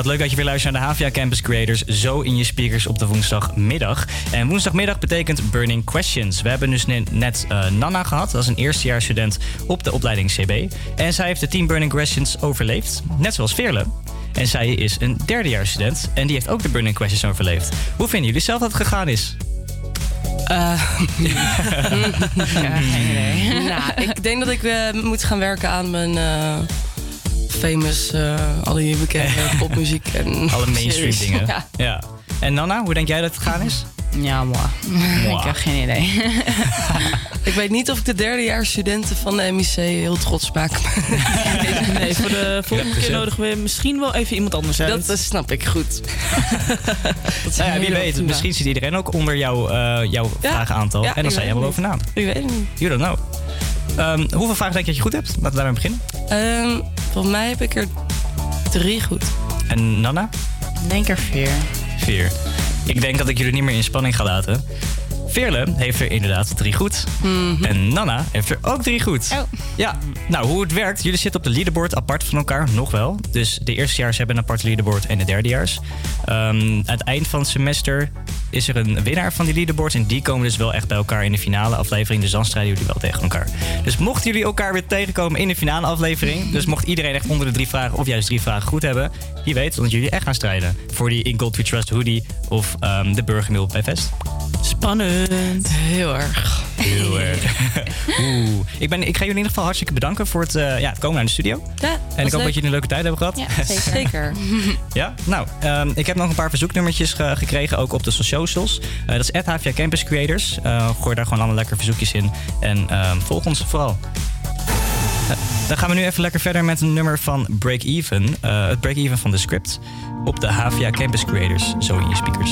Wat leuk dat je weer luistert naar de Havia Campus Creators. Zo in je speakers op de woensdagmiddag. En woensdagmiddag betekent Burning Questions. We hebben dus net, net eh, Nana gehad. Dat is een eerstejaarsstudent op de opleiding CB. En zij heeft de 10 Burning Questions overleefd. Net zoals Veerle. En zij is een derdejaarsstudent. En die heeft ook de Burning Questions overleefd. Hoe vinden jullie zelf dat het gegaan is? Eh, ja, geen idee. nou, ik denk dat ik eh, moet gaan werken aan mijn eh, famous, eh al die bekende popmuziek en Alle mainstream series. dingen. Ja. ja. En Nana, hoe denk jij dat het gegaan is? Ja. Moi. ik heb geen idee. Ik weet niet of ik de derdejaars studenten van de MIC heel trots maak. Nee, voor de volgende keer nodigen we misschien wel even iemand anders uit. Dat, dat snap ik goed. Nou ja, wie weet, prima. misschien zit iedereen ook onder jouw, eh jouw Ja. vragenaantal. Ja, en dan sta weet helemaal het bovenaan. Ik weet het niet. You don't know. Ehm, hoeveel vragen denk je dat je goed hebt? Laten we daarmee beginnen. Ehm, volgens mij heb ik er drie goed. En Nana? Denk er vier. Vier. Ik denk dat ik jullie niet meer in spanning ga laten. Veerle heeft er inderdaad drie goed. En Nana heeft er ook drie goed. Oh. Ja, nou hoe het werkt. Jullie zitten op de leaderboard apart van elkaar, nog wel. Dus de eerstejaars hebben een apart leaderboard en de derdejaars. Ehm, aan het eind van het semester is er een winnaar van die leaderboard. En die komen dus wel echt bij elkaar in de finale aflevering. Dus dan strijden jullie wel tegen elkaar. Dus mochten jullie elkaar weer tegenkomen in de finale aflevering. Dus mocht iedereen echt onder de drie vragen of juist drie vragen goed hebben. Wie weet dat jullie echt gaan strijden. Voor die In Gold We Trust hoodie of ehm, de Burgermeal bij Vest. Spannend. Heel erg. Heel erg. Oeh. Ik, ben, ik ga jullie in ieder geval hartstikke bedanken voor het, eh, ja, het komen naar de studio. Ja, En ik hoop dat jullie een leuke tijd hebben gehad. Ja, zeker. Zeker. Ja, nou, ehm, ik heb nog een paar verzoeknummertjes ge- gekregen, ook op de socials. Eh, dat is HVA Campus Creators. Eh, gooi daar gewoon allemaal lekker verzoekjes in. En ehm, volg ons vooral. Dan gaan we nu even lekker verder met een nummer van Break Even. Eh, het Break Even van de script. Op de HVA Campus Creators, zo in je speakers.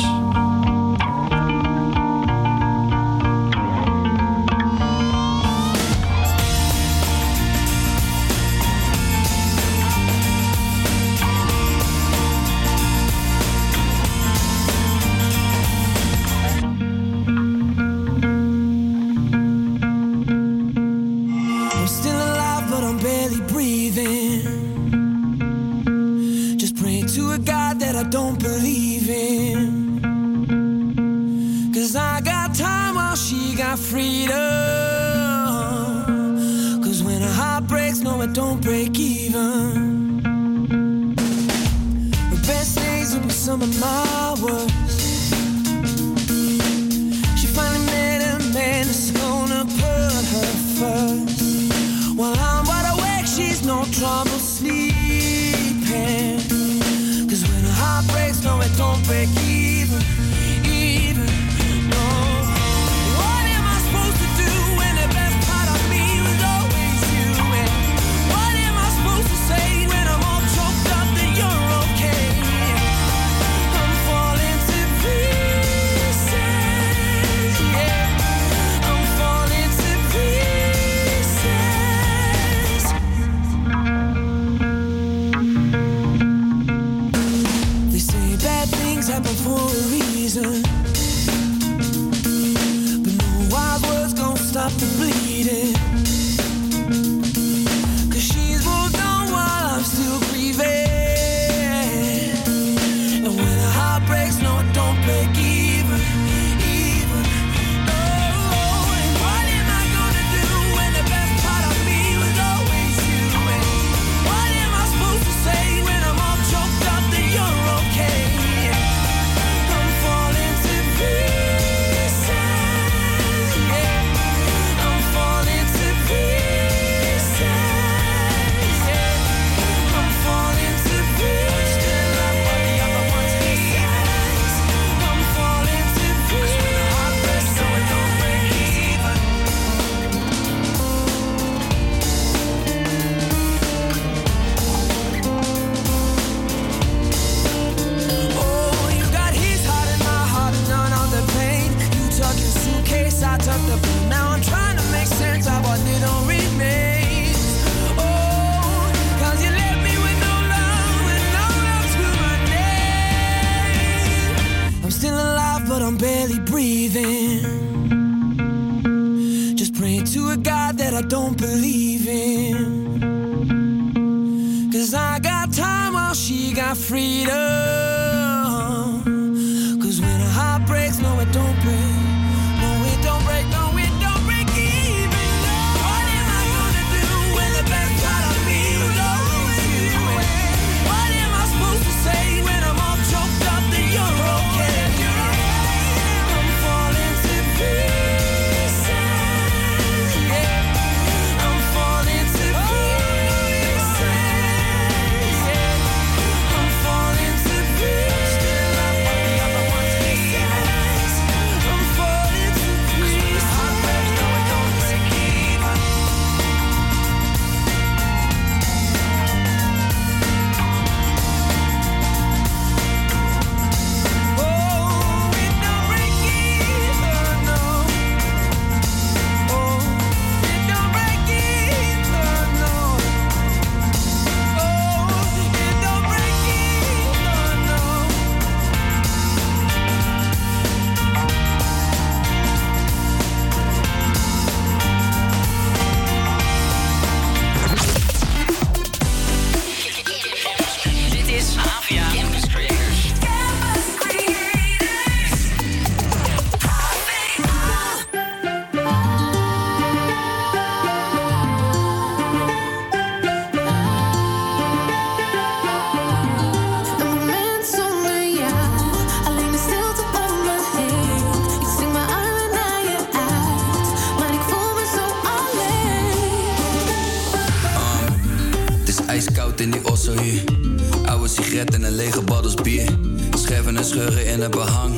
Scheuren in het behang.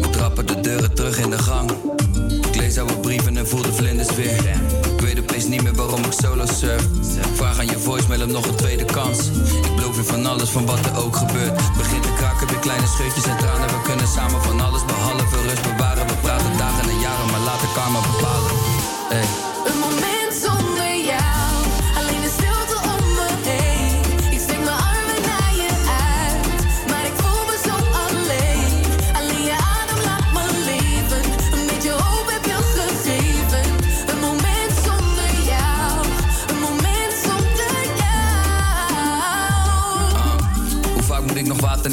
We trappen de deuren terug in de gang. Ik lees oude brieven en voel de vlinders weer. Ik weet opeens niet meer waarom ik solo surf. Vraag aan je voicemail om nog een tweede kans. Ik beloof je van alles, van wat er ook gebeurt. Begin te kraken, weer kleine scheutjes en tranen. We kunnen samen van alles behalve rust bewaren. We praten dagen en jaren, maar laten karma bepalen. Hey.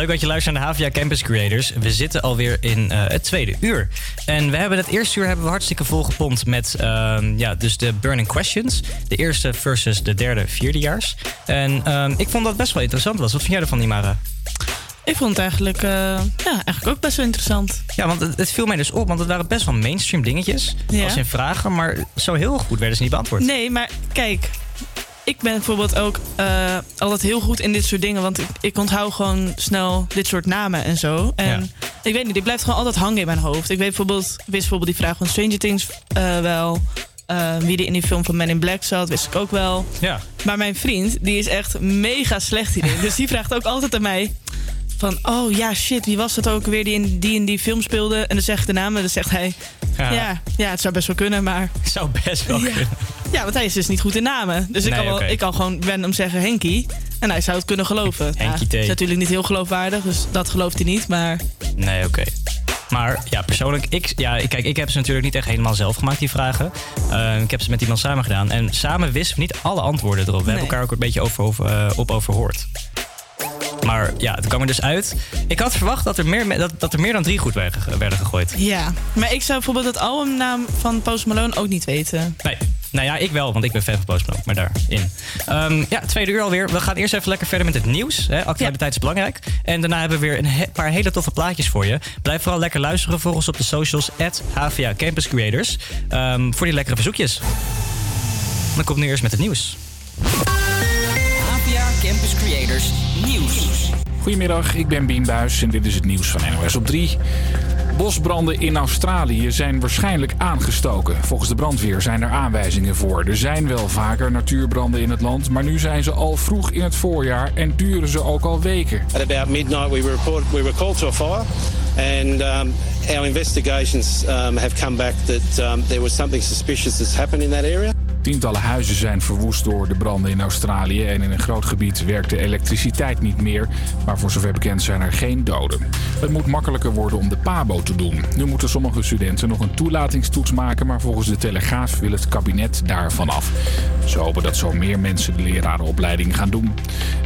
leuk dat je luistert naar de HVA Campus Creators. We zitten alweer in eh, het tweede uur. En we hebben het eerste uur hebben we hartstikke volgepompt met ehm, ja, dus de Burning Questions. De eerste versus de derde vierdejaars. En ehm, ik vond dat best wel interessant was. Wat vind jij ervan, Imara? Ik vond het eigenlijk, eh, ja, eigenlijk ook best wel interessant. Ja, want het, het viel mij dus op, want het waren best wel mainstream dingetjes. Ja. Als in vragen, maar zo heel goed werden ze niet beantwoord. Nee, maar kijk. Ik ben bijvoorbeeld ook eh, altijd heel goed in dit soort dingen. Want ik, ik onthoud gewoon snel dit soort namen en zo. En Ik weet niet, die blijft gewoon altijd hangen in mijn hoofd. Ik weet bijvoorbeeld, wist bijvoorbeeld die vraag van Stranger Things eh, wel. Eh, wie er in die film van Men in Black zat, wist ik ook wel. Ja. Maar mijn vriend, die is echt mega slecht hierin. dus die vraagt ook altijd aan mij van... Oh ja, shit, wie was dat ook weer die in die, in die film speelde? En dan zeg ik de naam en dan zegt hij... Ja. Ja, ja, het zou best wel kunnen, maar... Zou best wel kunnen. Ja, want hij is dus niet goed in namen. Dus ik, kan wel, ik kan gewoon random zeggen Henky. En hij zou het kunnen geloven. Henkie T. is natuurlijk niet heel geloofwaardig, dus dat gelooft hij niet. Maar Nee, oké. Maar ja, persoonlijk, ik, ja, kijk, ik heb ze natuurlijk niet echt helemaal zelf gemaakt, die vragen. Eh, ik heb ze met iemand samen gedaan. En samen wisten we niet alle antwoorden erop. We Nee. hebben elkaar ook een beetje over, over, eh, op overhoord. Maar ja, het kwam er dus uit. Ik had verwacht dat er meer, me- dat, dat er meer dan drie goed werden, ge- werden gegooid. ja. Maar ik zou bijvoorbeeld het albumnaam van Post Malone ook niet weten. Nee. Nou ja, ik wel, want ik ben fan van Post Malone, maar daarin. Ehm ja, tweede uur alweer. We gaan eerst even lekker verder met het nieuws. Hè. Actualiteit is belangrijk. En daarna hebben we weer een he- paar hele toffe plaatjes voor je. Blijf vooral lekker luisteren. Volg ons op de socials. At HVA Campus Creators. ehm, voor die lekkere verzoekjes. Dan komt nu eerst met het nieuws. Goedemiddag, ik ben Bien Buis en dit is het nieuws van NOS op 3. Bosbranden in Australië zijn waarschijnlijk aangestoken. Volgens de brandweer zijn er aanwijzingen voor. Er zijn wel vaker natuurbranden in het land, maar nu zijn ze al vroeg in het voorjaar en duren ze ook al weken. At midnight, we we to a fire, and um, our investigations um, have come back that um, there was something suspicious happened in that area. Tientallen huizen zijn verwoest door de branden in Australië en in een groot gebied werkt de elektriciteit niet meer. Maar voor zover bekend zijn er geen doden. Het moet makkelijker worden om de PABO te doen. Nu moeten sommige studenten nog een toelatingstoets maken, maar volgens de Telegraaf wil het kabinet daarvan af. Ze hopen dat zo meer mensen de lerarenopleiding gaan doen.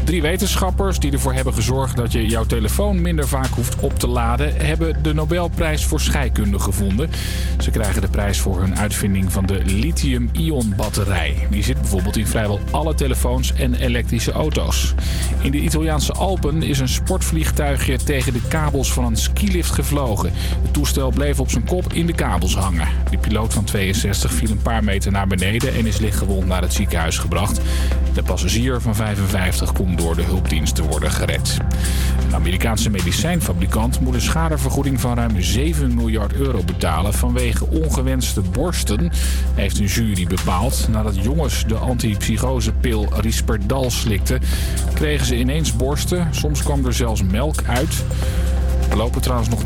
Drie wetenschappers die ervoor hebben gezorgd dat je jouw telefoon minder vaak hoeft op te laden, hebben de Nobelprijs voor scheikunde gevonden. Ze krijgen de prijs voor hun uitvinding van de lithium-ion Die zit bijvoorbeeld in vrijwel alle telefoons en elektrische auto's. In de Italiaanse Alpen is een sportvliegtuigje tegen de kabels van een skilift gevlogen. Het toestel bleef op zijn kop in de kabels hangen. De piloot van 62 viel een paar meter naar beneden en is lichtgewond naar het ziekenhuis gebracht. De passagier van 55 kon door de hulpdiensten worden gered. Een Amerikaanse medicijnfabrikant moet een schadevergoeding van ruim 7 miljard euro betalen vanwege ongewenste borsten, heeft een jury bepaald. Nadat jongens de antipsychosepil Risperdal slikten, kregen ze ineens borsten. Soms kwam er zelfs melk uit. Er lopen trouwens nog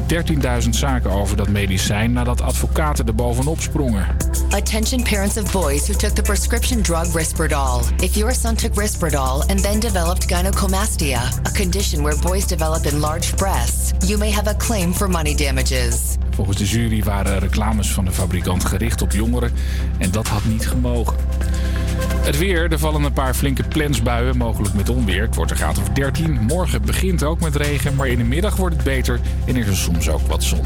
13.000 zaken over dat medicijn nadat advocaten er bovenop sprongen. Attention parents of boys who took the prescription drug Risperdal. If your son took Risperdal and then developed gynecomastia, a condition where boys develop enlarged breasts, you may have a claim for money damages. Volgens de jury waren reclames van de fabrikant gericht op jongeren en dat had niet gemogen. Het weer, er vallen een paar flinke plensbuien, mogelijk met onweer. Het wordt een graad of 13. Morgen begint ook met regen, maar in de middag wordt het beter en is er soms ook wat zon.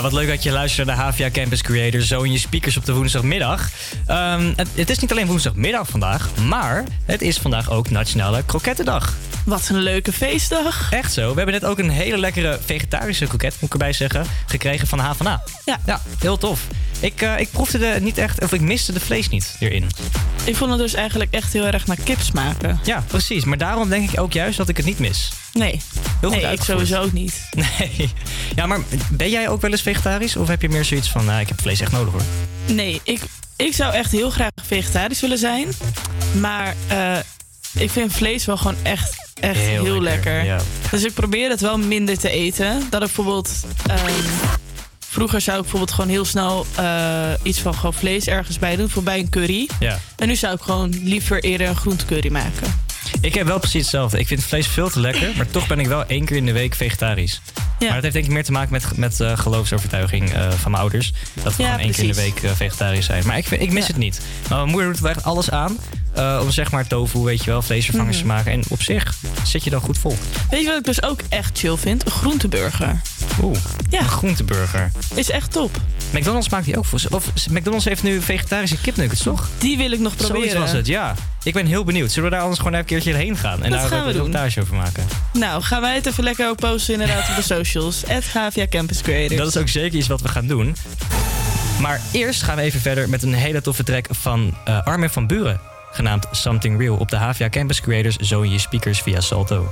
Ja, wat leuk dat je luistert naar de HVA Campus Creator. Zo in je speakers op de woensdagmiddag. Ehm, het, het is niet alleen woensdagmiddag vandaag, maar het is vandaag ook Nationale Krokettendag. Wat een leuke feestdag. Echt zo. We hebben net ook een hele lekkere vegetarische kroket, moet ik erbij zeggen, gekregen van de HVA. Ja. Ja, heel tof. Ik, eh, ik proefde de niet echt, of ik miste de vlees niet erin. Ik vond het dus eigenlijk echt heel erg naar kip smaken. Ja, precies. Maar daarom denk ik ook juist dat ik het niet mis. Nee. Heel nee, ik sowieso ook niet. Nee. Ja, maar ben jij ook wel eens vegetarisch? Of heb je meer zoiets van, nou, ik heb vlees echt nodig hoor? Nee, ik, ik zou echt heel graag vegetarisch willen zijn. Maar eh, ik vind vlees wel gewoon echt, echt heel, Heel lekker. lekker, ja. Dus ik probeer het wel minder te eten. Dat ik bijvoorbeeld... ehm, vroeger zou ik bijvoorbeeld gewoon heel snel eh, iets van gewoon vlees ergens bij doen. Voor bij een curry. Ja. En nu zou ik gewoon liever eerder een groentecurry maken. Ik heb wel precies hetzelfde. Ik vind vlees veel te lekker, maar toch ben ik wel één keer in de week vegetarisch. Maar dat heeft denk ik meer te maken met, met eh, geloofsovertuiging eh, van mijn ouders. Dat we Ja, gewoon één keer in de week eh, vegetarisch zijn. Maar ik, ik mis het niet. Maar mijn moeder doet er echt alles aan eh, om zeg maar tofu, weet je wel, vleesvervangers Mhm. te maken. En op zich zit je dan goed vol. Weet je wat ik dus ook echt chill vind? Een groenteburger. Oeh, Ja. een groenteburger. Is echt top. McDonald's maakt die ook voor. Of McDonald's heeft nu vegetarische kipnuggets, toch? Die wil ik nog proberen. Zoiets was het, ja. Ik ben heel benieuwd. Zullen we daar anders gewoon even een keertje heen gaan? En Dat daar gaan ook we een reportage over maken? Nou, gaan wij het even lekker ook posten inderdaad op de socials. At Campus Creators. Dat is ook zeker iets wat we gaan doen. Maar eerst gaan we even verder met een hele toffe track van eh Armin van Buren. Genaamd Something Real op de HVA Campus Creators Zo je speakers via Salto.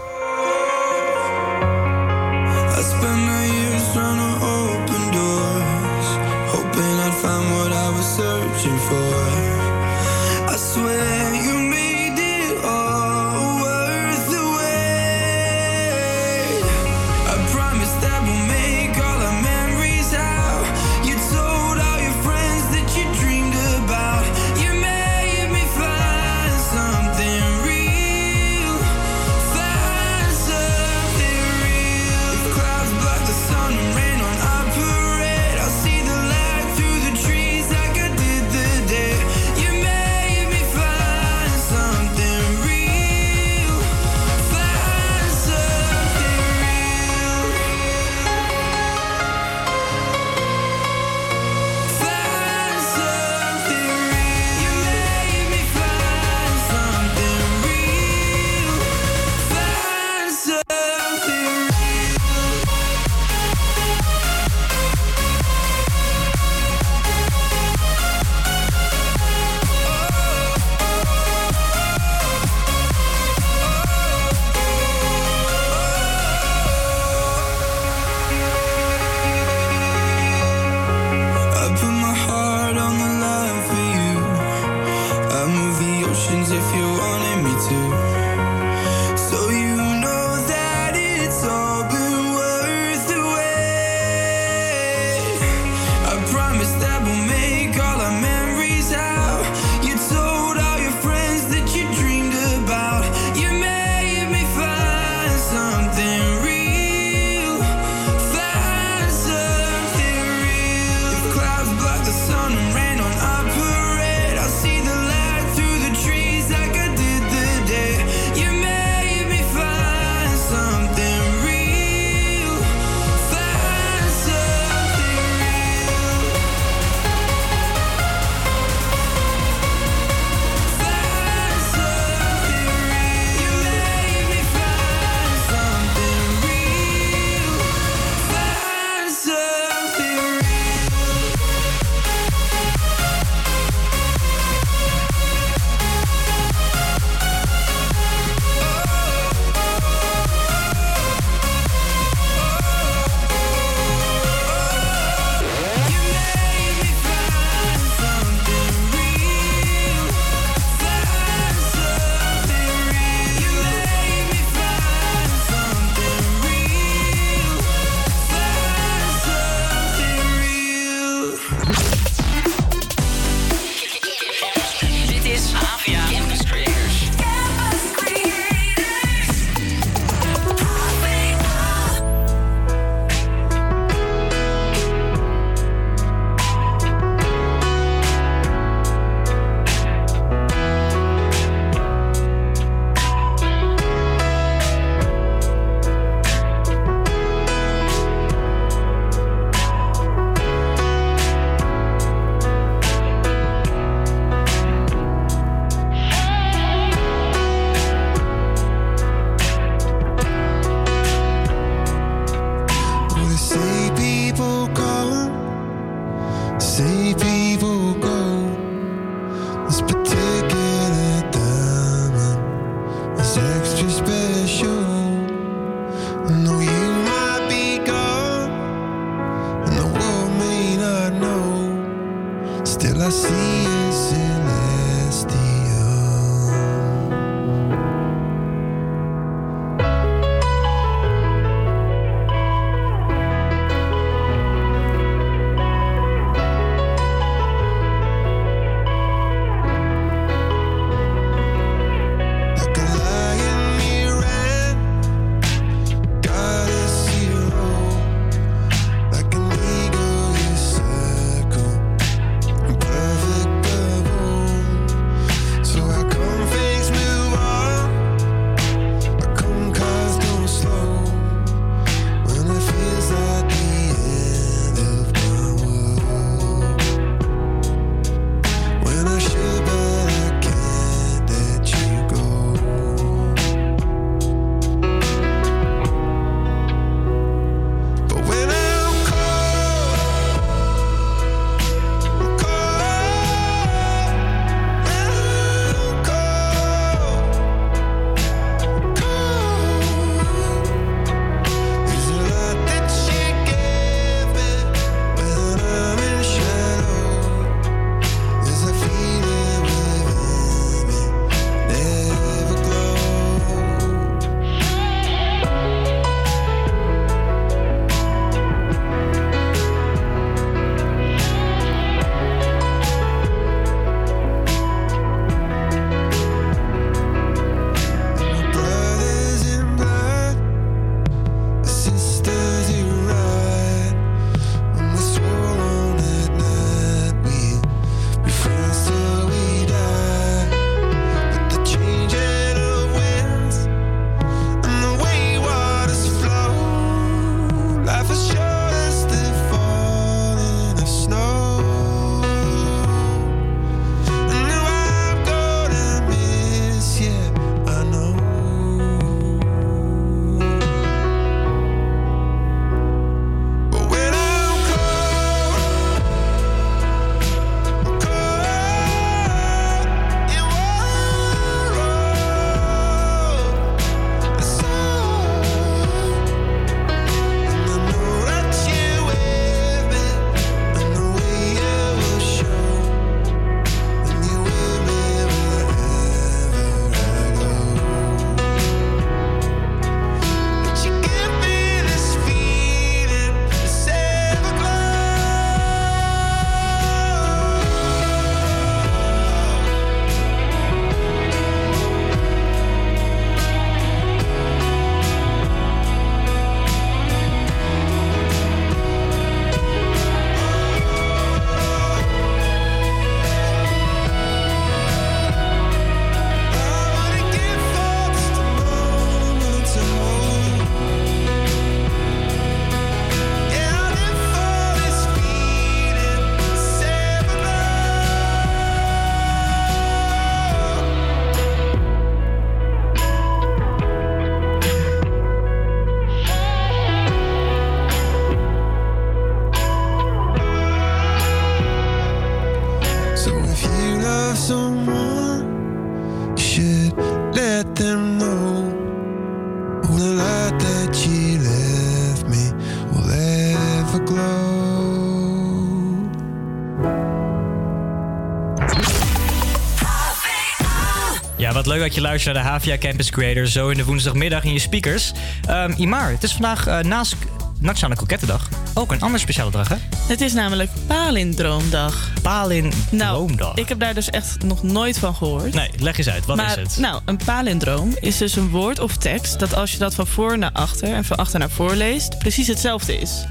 Leuk dat je luistert naar de Havia Campus Creator zo in de woensdagmiddag in je speakers. Ehm, Imar, het is vandaag eh, naast Nationale Kokettendag ook een andere speciale dag, hè? Het is namelijk Palindroomdag. Palindroomdag? Nou, ik heb daar dus echt nog nooit van gehoord. Nee, leg eens uit. Wat maar, is het? Nou, een palindroom is dus een woord of tekst dat als je dat van voor naar achter en van achter naar voor leest, precies hetzelfde is.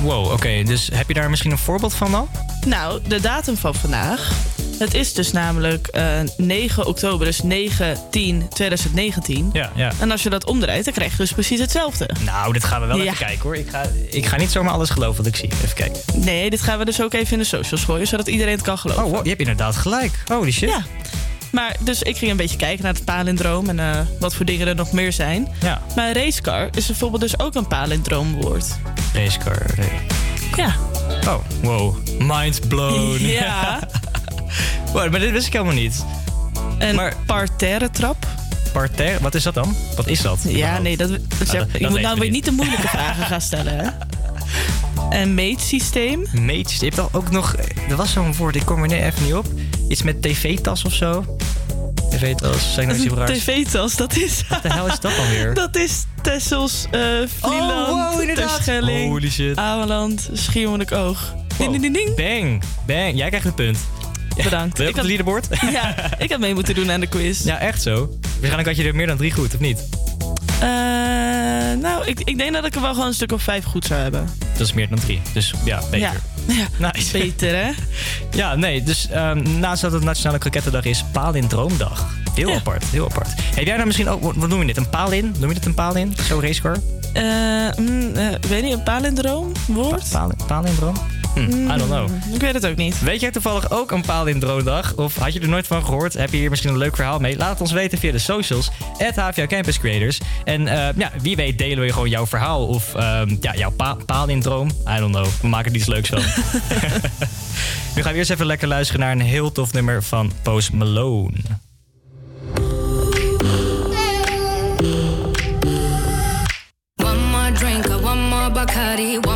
Wow, oké. Dus heb je daar misschien een voorbeeld van dan? Nou, de datum van vandaag. Het is dus namelijk eh 9 oktober, dus 9 10 2019. Ja, ja. En als je dat omdraait, dan krijg je dus precies hetzelfde. Nou, dit gaan we wel Ja. even kijken hoor. Ik ga, ik ga niet zomaar alles geloven wat ik zie. Even kijken. Nee, dit gaan we dus ook even in de socials gooien, zodat iedereen het kan geloven. Oh, wow, je hebt inderdaad gelijk. Holy shit. Ja. Maar dus ik ging een beetje kijken naar het palindroom en eh, wat voor dingen er nog meer zijn. Ja. Maar racecar is bijvoorbeeld dus ook een palindroomwoord. Racecar. Ja. Oh, wow. Mind blown. Ja. wow, maar dit wist ik helemaal niet. Een Maar- parterre trap. Parterre, wat is dat dan? Wat is dat? Ja, nee, dat, dat, dat- je dat moet nou we weer niet. de moeilijke vragen gaan stellen, hè? Een meetsysteem. Meetjes. Je hebt al ook nog... Er was zo'n woord, ik kom er net even niet op. Iets met tv-tas of zo. TV-tas, zeg nou Een raars. tv-tas, dat is... Wat de hel is dat dan weer? Dat is Tessels, Vlieland, Oh, wow, inderdaad. Terschelling, Holy shit. Ameland, Schiermonnikoog. Ding, ding, ding, ding. Bang, bang. Jij krijgt het punt. Bedankt. Ik op het had- leaderboard? Ja, ik had mee moeten doen aan de quiz. Ja, echt zo. Waarschijnlijk had je er meer dan drie goed, of niet? Eh, nou, ik, ik denk dat ik er wel gewoon een stuk of vijf goed zou hebben. Dat is meer dan drie. Dus ja, beter. Ja, ja. Nice. beter hè? Ja, nee. Dus ehm, naast dat het Nationale Krokettendag is, Palindroomdag. Heel apart, heel apart. Heb jij nou misschien ook, wat wat noem je dit? Een paalin? Noem je dit een paalin? Zo'n racecar? Eh, mm, eh, weet niet, een palindroom woord? Paalin, palindroom? Hm, I don't know. Ik weet het ook niet. Weet jij toevallig ook een palindroomdag? Of had je er nooit van gehoord? Heb je hier misschien een leuk verhaal mee? Laat het ons weten via de socials. At HVA Campus Creators. En eh, ja, wie weet delen we gewoon jouw verhaal. Of ehm, ja, jouw pa palindroom. I don't know. We maken er iets leuks van. nu gaan we eerst even lekker luisteren naar een heel tof nummer van Post Malone. One more drink, one more Bacardi, one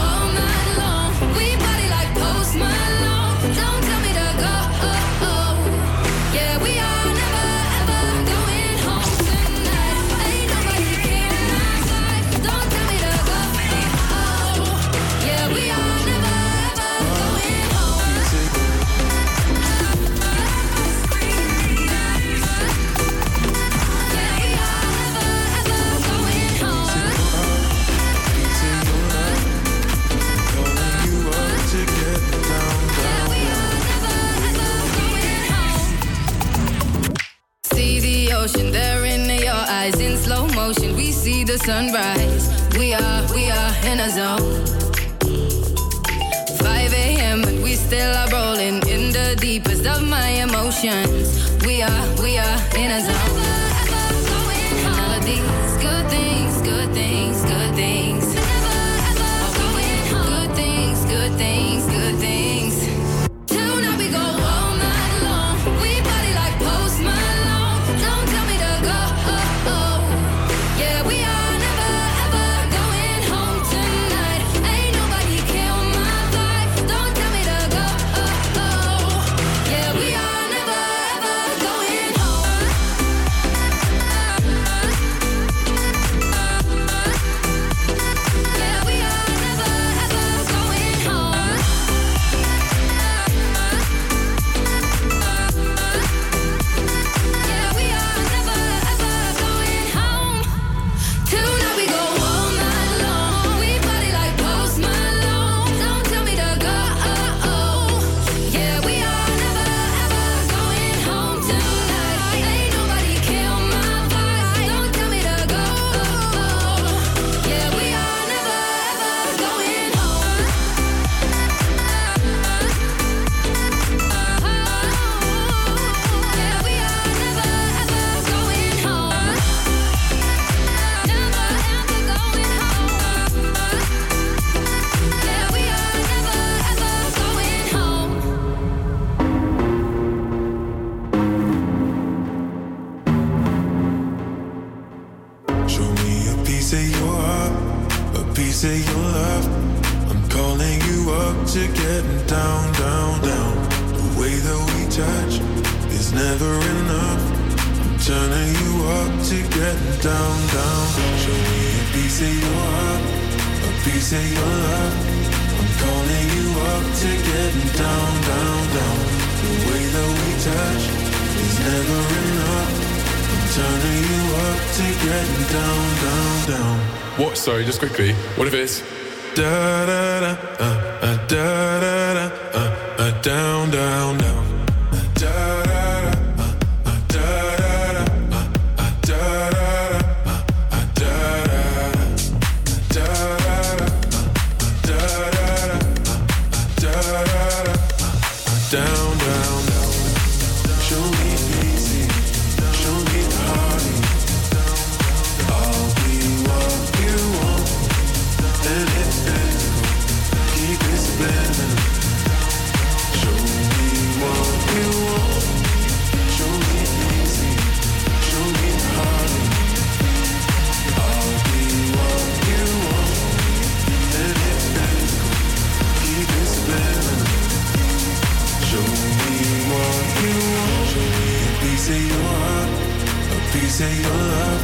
piece of your love.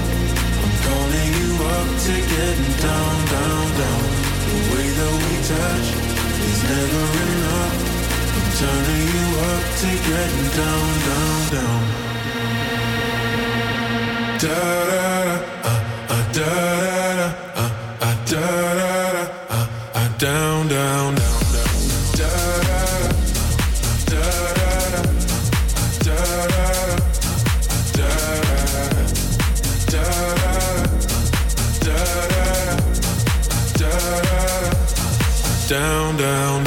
I'm calling you up to getting down, down, down. The way that we touch is never enough. I'm turning you up to getting down, down, down. Da da da, uh, uh, da da down, down,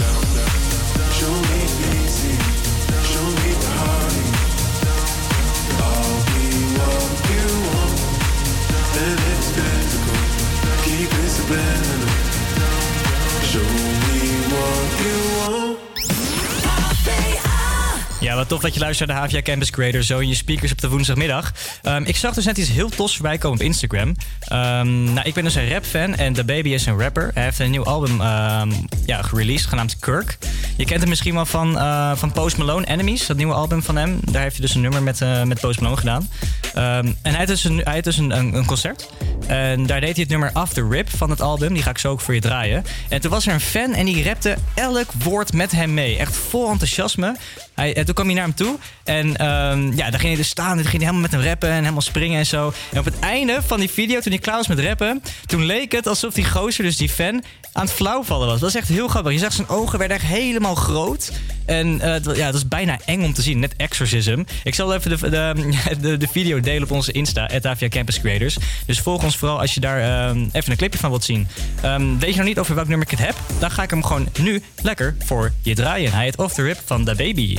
wat tof dat je luistert naar de HVA Campus Creator. Zo in je speakers op de woensdagmiddag. Ehm, ik zag dus net iets heel tofs voorbij komen op Instagram. Ehm, nou, ik ben dus een rapfan en The Baby is een rapper. Hij heeft een nieuw album ehm, ja, gereleased, genaamd Kirk. Je kent hem misschien wel van, eh, van Post Malone, Enemies. Dat nieuwe album van hem. Daar heeft hij dus een nummer met, eh, met Post Malone gedaan. Ehm, en hij had dus, een, hij had dus een, een, concert. En daar deed hij het nummer After Rip van het album. Die ga ik zo ook voor je draaien. En toen was er een fan en die rapte elk woord met hem mee. Echt vol enthousiasme. Hij, en toen kwam hij naar hem toe. En ehm, ja, daar ging hij dus staan. En ging hij helemaal met hem rappen en helemaal springen en zo. En op het einde van die video, toen hij klaar was met rappen... toen leek het alsof die gozer, dus die fan, aan het flauwvallen was. Dat was echt heel grappig. Je zag zijn ogen werden echt helemaal groot. En eh, ja, dat is bijna eng om te zien. Net Exorcism. Ik zal even de, de, de, de video delen op onze Insta, Avia Campus Creators. Dus volg ons vooral als je daar ehm, even een clipje van wilt zien. Ehm, weet je nog niet over welk nummer ik het heb? Dan ga ik hem gewoon nu lekker voor je draaien. Hij heet Off the Rip van The Baby.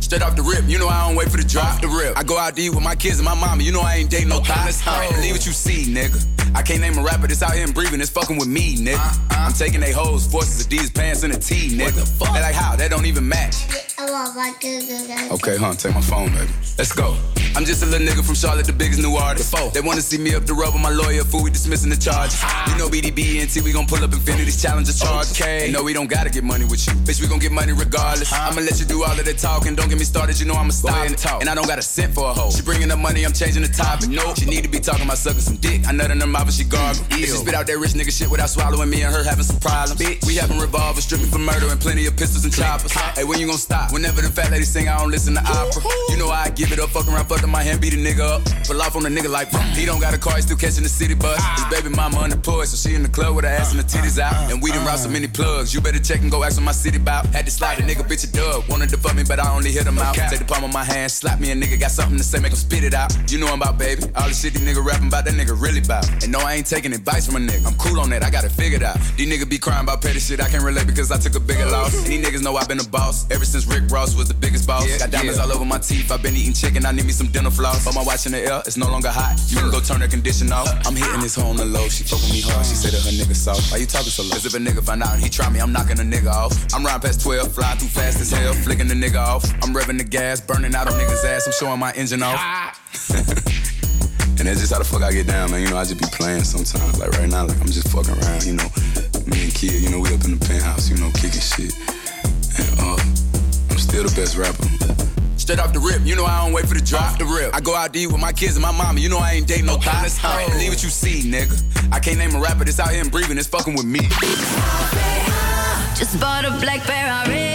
Straight off the rip, you know I don't wait for the drop. the rip. I go out to eat with my kids and my mama. You know I ain't dating no thoughts. Believe what you see, nigga. I can't name a rapper that's out here and breathing. It's fucking with me, nigga. I'm taking they hoes, forces, Adidas pants, and a tee, nigga. They like how? That don't even match. Okay, huh? Take my phone, baby. Let's go. I'm just a little nigga from Charlotte, the biggest new artist. They wanna see me up the road with my lawyer, fool. We dismissing the charges. You know BDB and T, we gon' pull up Infinity's challenger charge. Okay. And no, we don't gotta get money with you. Bitch, we gon' get money regardless. I'ma let you do all of that talking. Don't get me started, you know I'ma stop it. And I don't got a cent for a hoe. She bringing up money, I'm changing the topic. No, she need to be talking about sucking some dick. I nut in her mouth and she gargle. If she spit out that rich nigga shit without swallowing me and her having some problems. Bitch, we having revolvers, stripping for murder and plenty of pistols and choppers. Hey, when you gon' stop? Whenever the fat lady sing, I don't listen to opera. You know I give it up, fuck around, fuck up my hand, beat a nigga up. Pull off on a nigga like, he don't got a car, he still catching the city bus. His baby mama unemployed, so she in the club with her ass and her titties out. And we done route so many plugs, you better check and go ask on my city bout. Had to slide a nigga, bitch a dub. Wanted to fuck me, but I only hit him out. Take the palm of my hand, slap me, a nigga got something to say, make him spit it out. You know I'm about, baby. All the shit these nigga rapping about, that nigga really bout. And no, I ain't taking advice from a nigga. I'm cool on that, I got it figured out. These niggas be crying about petty shit, I can't relate because I took a bigger loss. And these niggas know I've been a boss ever since Rick Ross was the biggest boss. got diamonds all over my teeth, I've been eating chicken, I need me some dental floss. But my watch in the air, it's no longer hot. You can go turn the condition off. I'm hitting this hoe on the low, she fucking me hard. She said that her nigga soft. Why you talking so low? Cause if a nigga find out and he try me, I'm knocking a nigga off. I'm riding past 12, flying too fast as hell, flicking the nigga off. I'm revving the gas, burning out a nigga's ass, I'm showing my engine off. And that's just how the fuck I get down, man. You know, I just be playing sometimes. Like right now, like I'm just fucking around, you know. Me and Kid, you know, we up in the penthouse, you know, kicking shit. And uh, I'm still the best rapper. Straight off the rip, you know I don't wait for the drop. the rip. I go out to eat with my kids and my mama. You know I ain't dating no thoughts. Believe what you see, nigga. I can't name a rapper that's out here and breathing. It's fucking with me. Just bought a black Ferrari.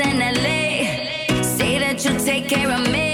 In LA. Say that you'll take care of me.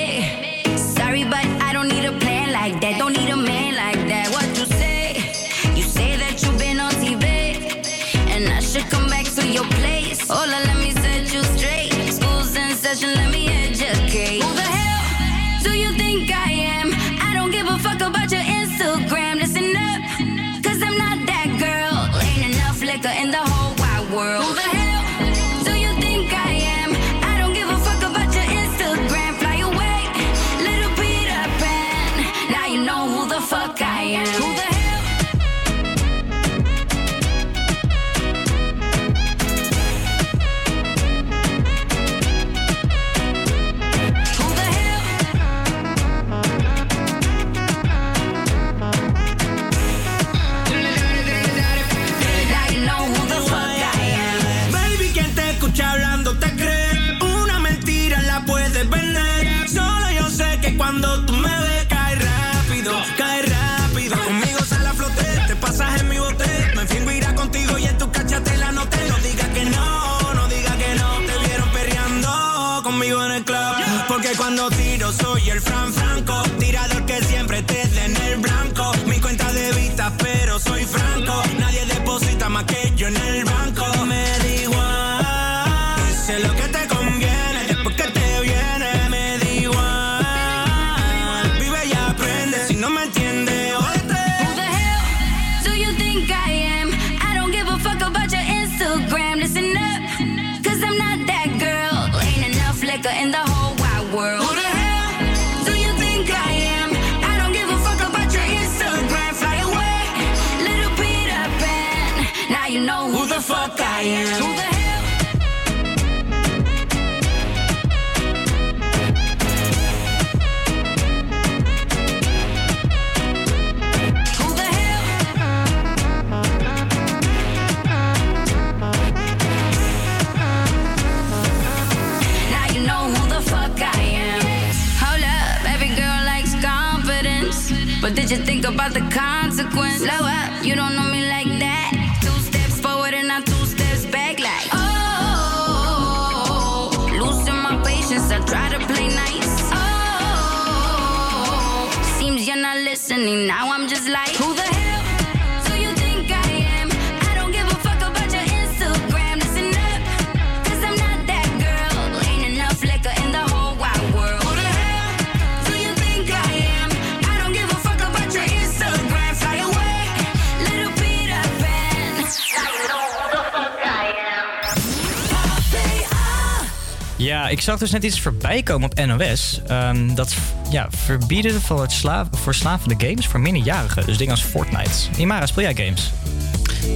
Ja, ik zag dus net iets voorbij komen op NOS. Ehm, dat ja, verbieden van het sla verslavende games voor minderjarigen. Dus dingen als Fortnite. Imara, speel jij games?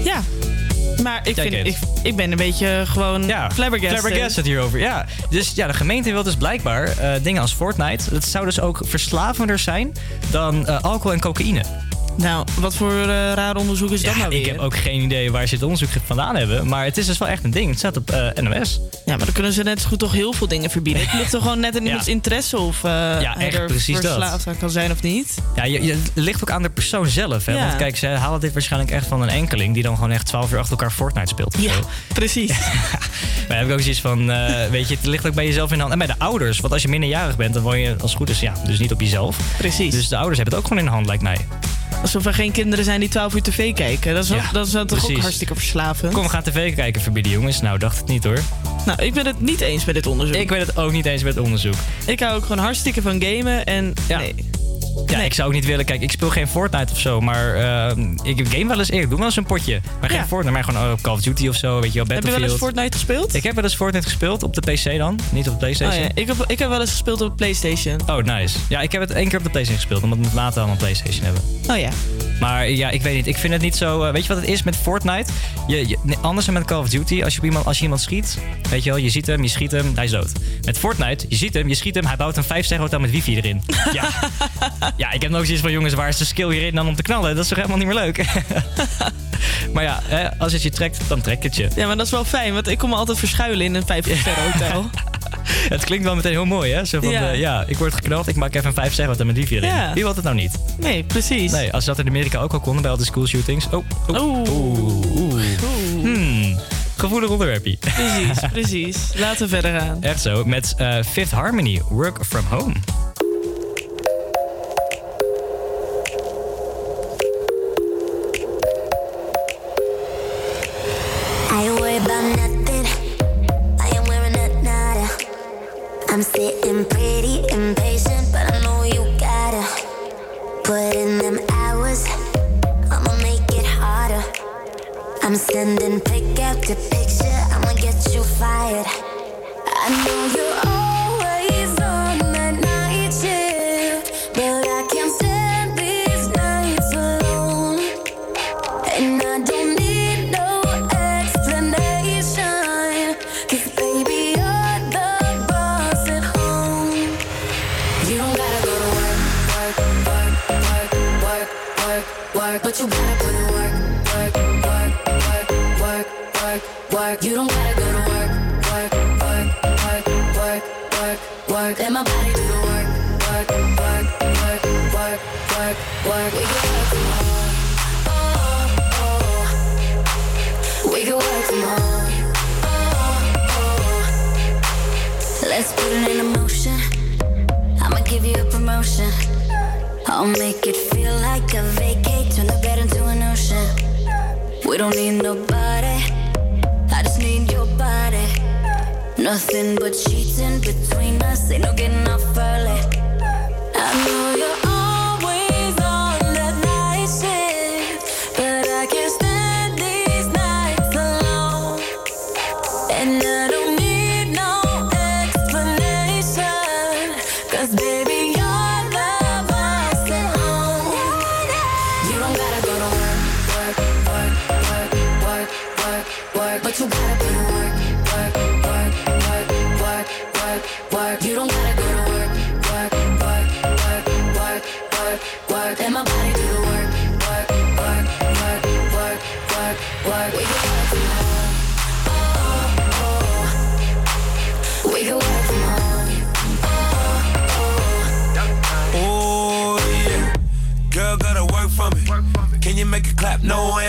Ja. Maar ik, vind, ik, ik ben een beetje gewoon Ja, flabbergasted. flabbergasted hierover. Ja. Dus ja, de gemeente wil dus blijkbaar eh, dingen als Fortnite. Dat zou dus ook verslavender zijn dan eh, alcohol en cocaïne. Nou, wat voor uh, raar onderzoek is dat nou weer? ik heb ook geen idee waar ze het onderzoek vandaan hebben. Maar het is dus wel echt een ding. Het staat op eh, NOS. Ja, maar dan kunnen ze net zo goed toch heel veel dingen verbieden. Het ligt toch gewoon net in Ja. iemands interesse of eh Ja, hij er verslaafd aan kan zijn of niet. Ja, je, je- het ligt ook aan de persoon zelf. Hè? Want kijk, ze halen dit waarschijnlijk echt van een enkeling... die dan gewoon echt 12 uur achter elkaar Fortnite speelt. Ja, precies. Maar heb ik ook zoiets van, weet je, het ligt ook bij jezelf in de hand. En bij de ouders. Want als je minderjarig bent, dan woon je als het goed is, ja, dus niet op jezelf. Precies. Dus de ouders hebben het ook gewoon in de hand, lijkt mij. Alsof er geen kinderen zijn die 12 uur tv kijken. Dat is, ook, Ja, dat is dan toch ook hartstikke verslavend. Kom, we gaan tv kijken verbieden, jongens. Nou, dacht het niet hoor. Nou, ik ben het niet eens met dit onderzoek. Ik ben het ook niet eens met het onderzoek. Ik hou ook gewoon hartstikke van gamen en nee. Ja, ik zou ook niet willen. Kijk, ik speel geen Fortnite of zo, maar eh, ik game wel eens eerlijk. Doe wel eens een potje. Maar geen Ja. Fortnite, maar gewoon oh, Call of Duty of zo, weet je wel, Heb je Battlefield. wel eens Fortnite gespeeld? Ik heb wel eens Fortnite gespeeld op de PC dan, niet op de Oh, PlayStation. ja. ik, heb, ik heb wel eens gespeeld op PlayStation. Oh, nice. Ja, ik heb het één keer op de PlayStation gespeeld, omdat we het later allemaal een PlayStation hebben. Oh ja. Maar ja, ik weet niet. Ik vind het niet zo. eh, weet je wat het is met Fortnite? Je, je- nee, anders dan met Call of Duty. Als je, iemand, als je iemand schiet, weet je wel, je ziet hem, je schiet hem, hij is dood. Met Fortnite, je ziet hem, je schiet hem, hij bouwt een 5 ster hotel met wifi erin. Ja. Ja, ik heb nog zoiets van jongens, waar is de skill hierin dan om te knallen? Dat is toch helemaal niet meer leuk? maar ja, hè, als het je trekt, dan trekt het je. Ja, maar dat is wel fijn, want ik kom me altijd verschuilen in een 5 ster hotel. Het klinkt wel meteen heel mooi, hè? Zo van, Ja. ja. ja, ik word geknald, ik maak even een 5 ster hotel met wifi erin. Ja. Wie wil het nou niet? Nee, precies. Nee, als ze dat in Amerika ook al konden bij al die school shootings. Oh, oh, oeh, oeh. Hmm, gevoelig onderwerpje. Precies, precies. Laten we verder gaan. Echt zo, met eh, Fifth Harmony, Work From Home. I'm sitting pretty impatient, but I know you gotta put in them hours. I'ma make it harder. I'm sending pick after picture. I'ma get you fired. I know you're you promotion. I'll make it feel like a vacate, turn the bed into an ocean. We don't need nobody, I just need your body. Nothing but cheating between us, ain't no getting off early. I know you're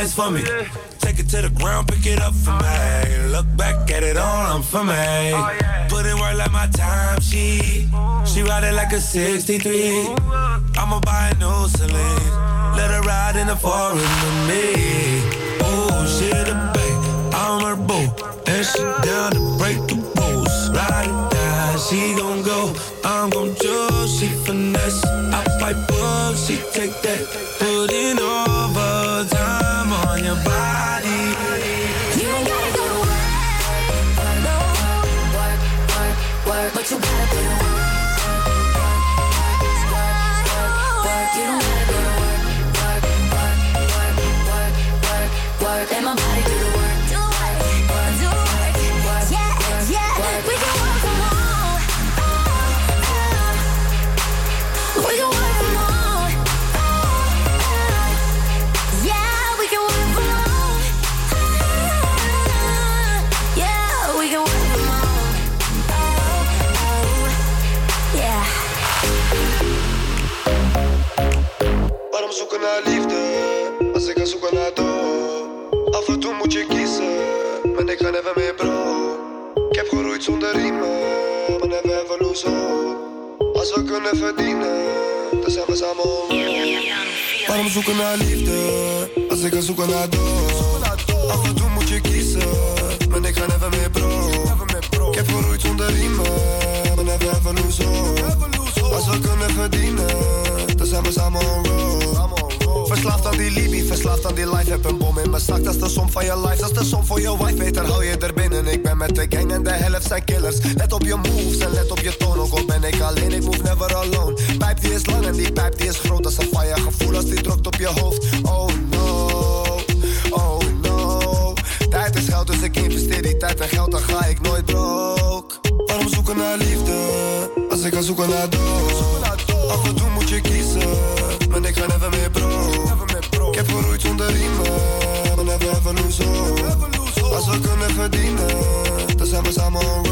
hands for me. Take it to the ground, pick it up for me. Look back at it all, I'm for me. Put in work like my time she She ride it like a 63. I'ma buy a new Celine. Let her ride in the foreign with me. Oh, she the babe, I'm her boo. And she down to break the rules. Ride or die, she gon' go. I'm gon' choose, she finesse. I fight, up, she take that. Put in overtime naar liefde als ik ga zoeken naar dood? Af en toe moet je kiezen, maar ik ga never meer bro. Ik heb geroeid zonder riemen, maar ever lose hope. Als we kunnen verdienen, dan zijn we samen on Waarom zoeken naar liefde als ik ga zoeken naar dood? Af en toe moet je kiezen, maar ik ga never meer bro. Ik heb geroeid zonder riemen, maar ever lose hope. Als we kunnen verdienen, dan zijn we samen on. Verslaafd aan die Libi, verslaafd aan die life. Heb een bom in mijn zak, dat is de som van je life. Dat is de som voor je wife, beter hou je er binnen. Ik ben met de gang en de helft zijn killers. Let op je moves en let op je toon. Ook al ben ik alleen, ik move never alone. Pijp die is lang en die pijp die is groot. Dat is een fire gevoel als die drukt op je hoofd. Oh no, oh no. Tijd is geld, dus ik investeer die tijd en geld, dan ga ik nooit broke. Waarom zoeken naar liefde, als ik ga zoeken naar dood? Af en toe moet je kiezen, maar ik ga never meer bro. Ik heb geroeid zonder riemen, maar never ever lose hope. Als we kunnen verdienen, dan zijn we samen on.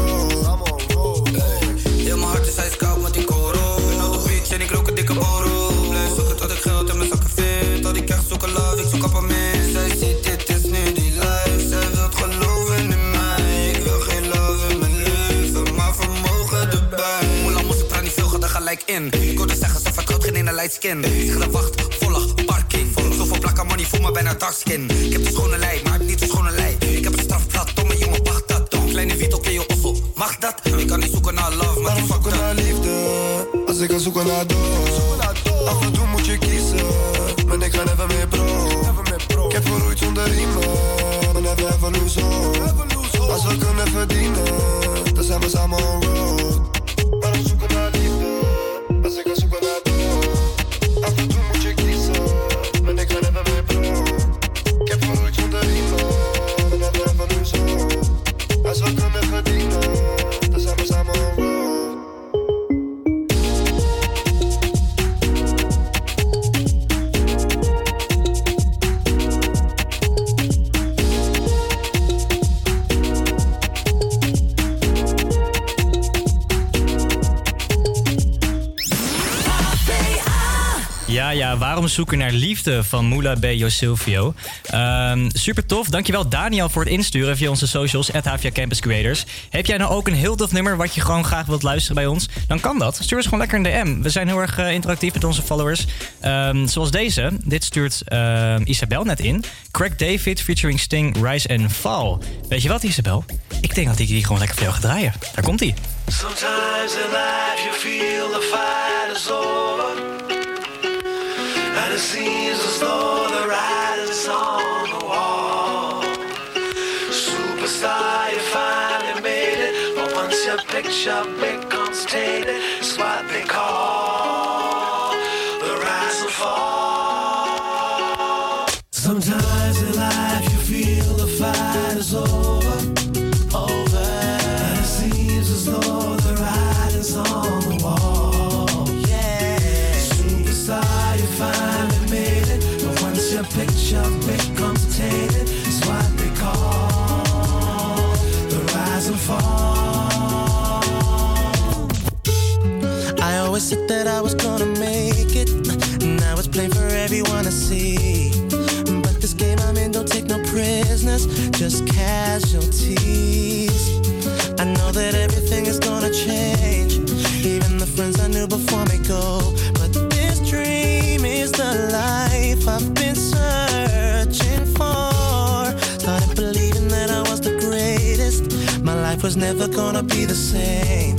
Heel mijn hart is ijskoud met die koro. Ben op de beach en ik rook een dikke borrel. Blijf zoeken tot ik geld in mijn zakken vind. Tot ik echt zoeken love, ik zoek appartement. Zij ziet dit is nu die life. Zij wil geloven in mij. Ik wil geen love in mijn leven, maar vermogen erbij. Hoe lang moest ik praten, niet veel, ga er gelijk in. Ik geen ene light skin. Zeg de wacht, volle parking. Zoveel plakken money, voel me bijna dark skin. Ik heb de schone lei, maar ik niet de schone lei. Ik heb een strafblad, domme jongen, wacht dat. Kleine Vito, ken je mag dat? Ik kan niet zoeken naar love, maar die fuck zoeken naar liefde, als ik ga zoeken naar dood. Af en toe moet je kiezen, maar ik ga never meer bro. Ik heb geroeid zonder riemen, maar never ever lose hope. Als we kunnen verdienen, dan zijn we samen on road. Ja, ja, waarom zoeken naar liefde van Moula Bejo Silvio? Ehm, super tof. Dankjewel Daniel voor het insturen via onze socials, at Campus Creators. Heb jij nou ook een heel tof nummer wat je gewoon graag wilt luisteren bij ons? Dan kan dat. Stuur ons gewoon lekker een DM. We zijn heel erg eh, interactief met onze followers. Ehm, zoals deze. Dit stuurt ehm, Isabel net in. Craig David featuring Sting, Rise and Fall. Weet je wat Isabel? Ik denk dat ik die gewoon lekker voor jou ga draaien. Daar komt hij. Sometimes in life you feel the fight is over. It seems as though the writing's on the wall. Superstar, you finally made it. But once your picture becomes tainted, it's what they call the rise and fall. Sometimes just casualties. I know that everything is gonna change. Even the friends I knew before me go. But this dream is the life I've been searching for. Started believing that I was the greatest. My life was never gonna be the same.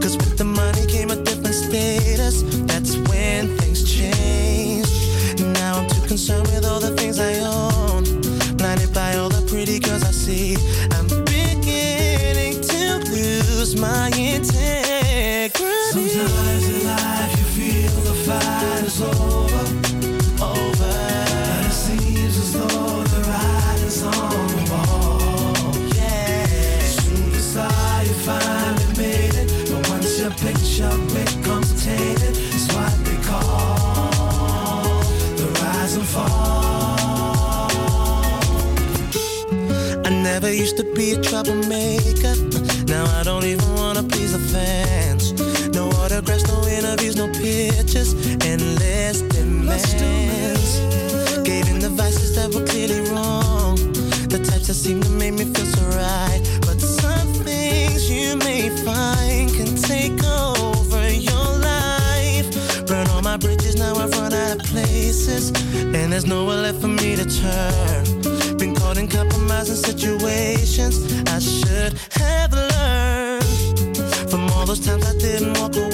Cause with the money came a different status. That's when things changed. Now I'm too concerned with all the be a troublemaker. Now I don't even wanna please the fans. No autographs, no interviews, no pictures, endless demands. Gave in the vices that were clearly wrong. The types that seem to make me feel so right. But some things you may find can take over your life. Burn all my bridges, now I've run out of places. And there's nowhere left for me to turn. Situations I should have learned. From all those times I didn't walk away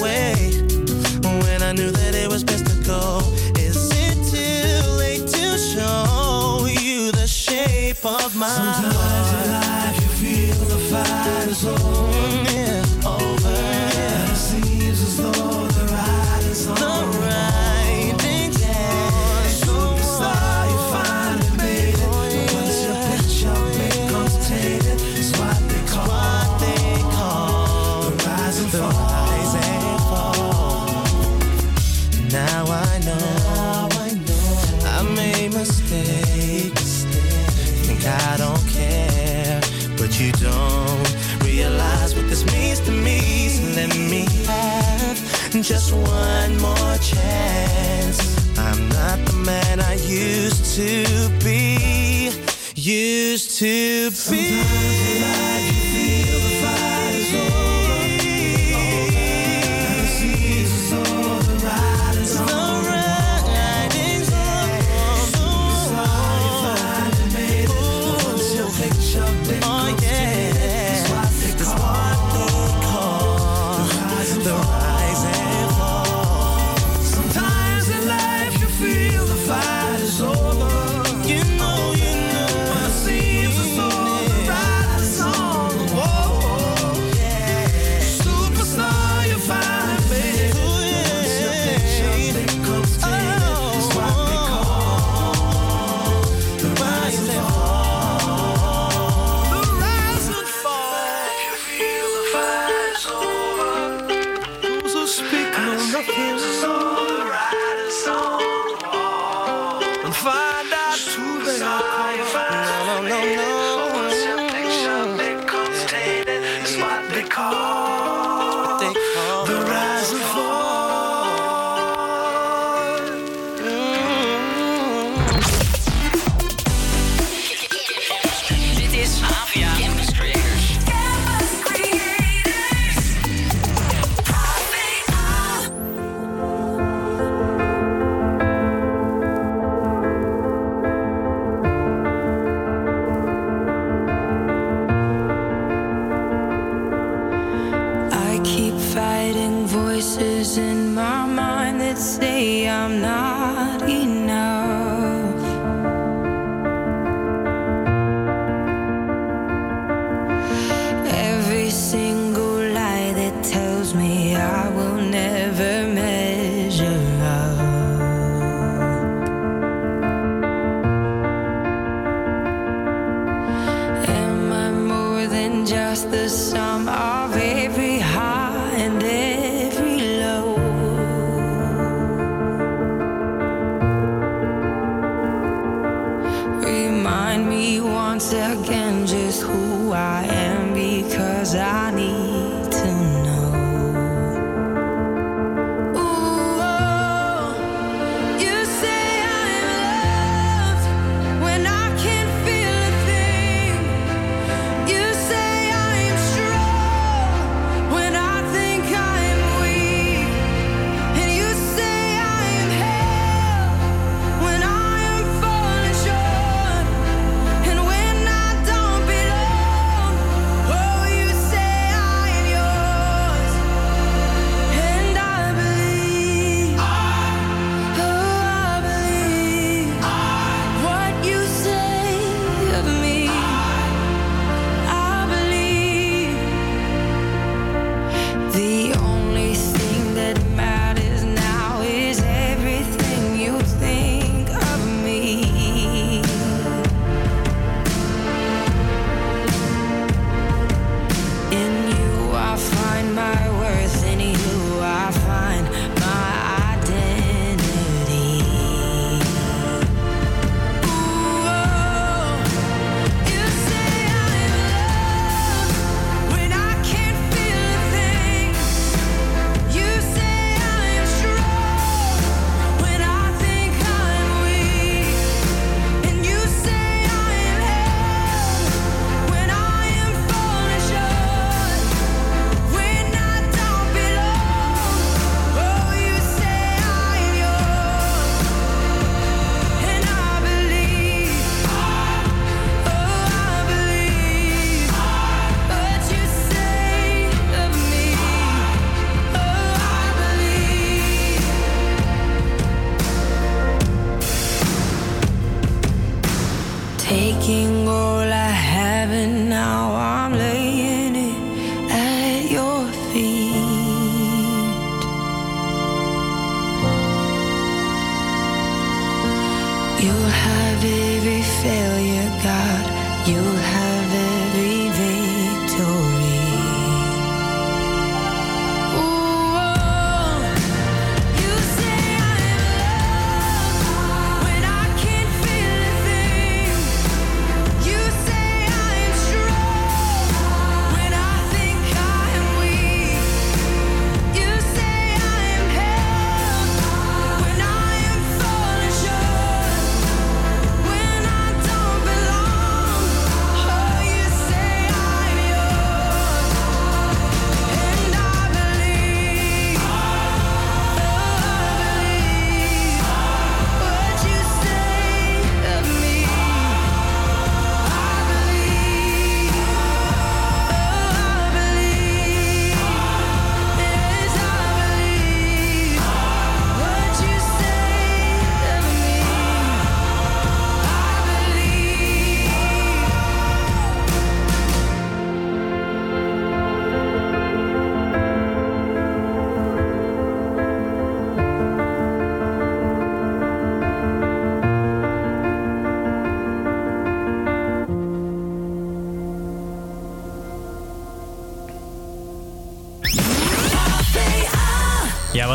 just one more chance. I'm not the man I used to be. Used to be.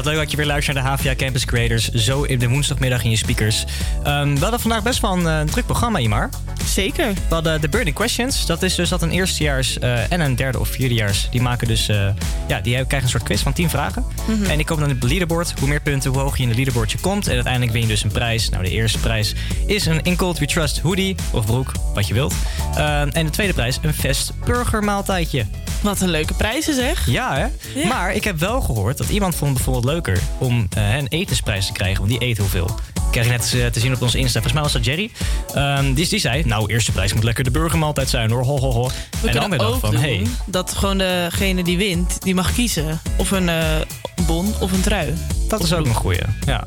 Wat leuk dat je weer luistert naar de HVA Campus Creators. Zo in de woensdagmiddag in je speakers. Um, we hadden vandaag best wel een, eh, druk programma, Imar. Zeker. We hadden de Burning Questions. Dat is dus dat een eerstejaars eh, en een derde of vierdejaars. Die maken dus, eh, ja, die krijgen een soort quiz van 10 vragen. Mhm. En die komen dan op het leaderboard. Hoe meer punten, hoe hoger je in het leaderboardje komt. En uiteindelijk win je dus een prijs. Nou, de eerste prijs is een In Cold We Trust hoodie of broek, wat je wilt. Ehm, en de tweede prijs, een Vest Burger maaltijdje. Wat een leuke prijzen zeg. Ja, hè? Maar ik heb wel gehoord dat iemand vond bijvoorbeeld leuker om uh, een etensprijs te krijgen, want die eet heel veel. Ik kreeg net eh, te zien op onze Insta. Volgens mij was dat Jerry. Um, die, zei, nou, eerste prijs moet lekker de burgermaaltijd zijn hoor. Ho, ho, en dan weer van, hey. dat gewoon degene die wint, die mag kiezen. Of eh, een bon of een trui. Dat is ook een goeie, ja.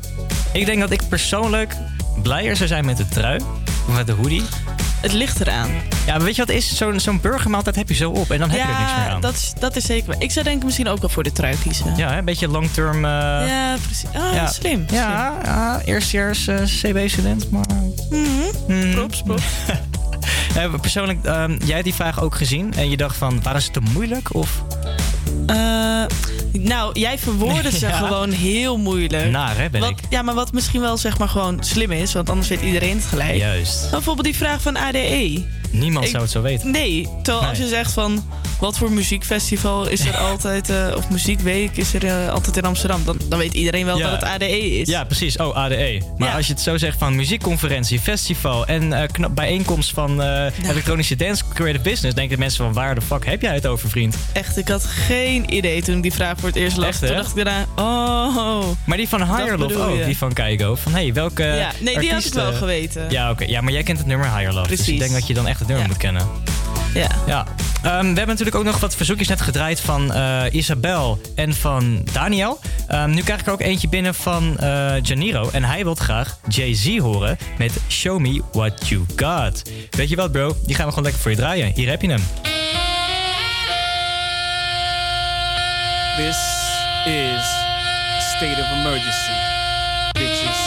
Ik denk dat ik persoonlijk blijer zou zijn met de trui. of Met de hoodie. Het ligt eraan. Ja, maar weet je wat het is? Zo'n zo'n burgermaaltijd heb je zo op en dan heb je er niks meer Ja, aan. dat is, dat is zeker. Ik zou denk ik misschien ook wel voor de trui kiezen. Ja, hè, een beetje long-term... eh, Ja, precies. Ah, ja. slim. Ja, ja eerstejaars eh, CB-student, maar... Mhm. Props, props. Eh, persoonlijk, ehm, jij die vraag ook gezien en je dacht van, waren ze te moeilijk? Of Eh, nou, jij verwoordde ze Ja. gewoon heel moeilijk. naar, hè, ben Wat, ik? ja, maar wat misschien wel zeg maar gewoon slim is, want anders weet iedereen het gelijk. Juist. Bijvoorbeeld die vraag van ADE. Niemand Ik- zou het zo weten. Nee, terwijl als je zegt van wat voor muziekfestival is er altijd, eh, of muziekweek is er eh, altijd in Amsterdam, dan, dan weet iedereen wel Ja. dat het ADE is. Ja, precies. Oh, ADE. Maar als je het zo zegt van muziekconferentie, festival en eh, knap- bijeenkomst van elektronische dance creative business, denken mensen van waar de fuck heb jij het over, vriend? Echt, ik had geen idee toen ik die vraag voor het eerst las. Echt, toen dacht ik daarna, oh. Maar die van Higher Love ook, die van Keigo. Van hey, welke Ja, nee, die had ik wel geweten. Ja, oké. Ja, maar jij kent het nummer Higher Love. Dus ik Precies. denk dat je dan echt het nummer moet kennen. Ja. Ja. Ehm, we hebben natuurlijk ook nog wat verzoekjes net gedraaid van eh, Isabel en van Daniel. Ehm, nu krijg ik er ook eentje binnen van eh Janiro. En hij wil graag Jay-Z horen met Show Me What You Got. Weet je wat, bro? Die gaan we gewoon lekker voor je draaien. Hier heb je hem. This is state of emergency, bitches.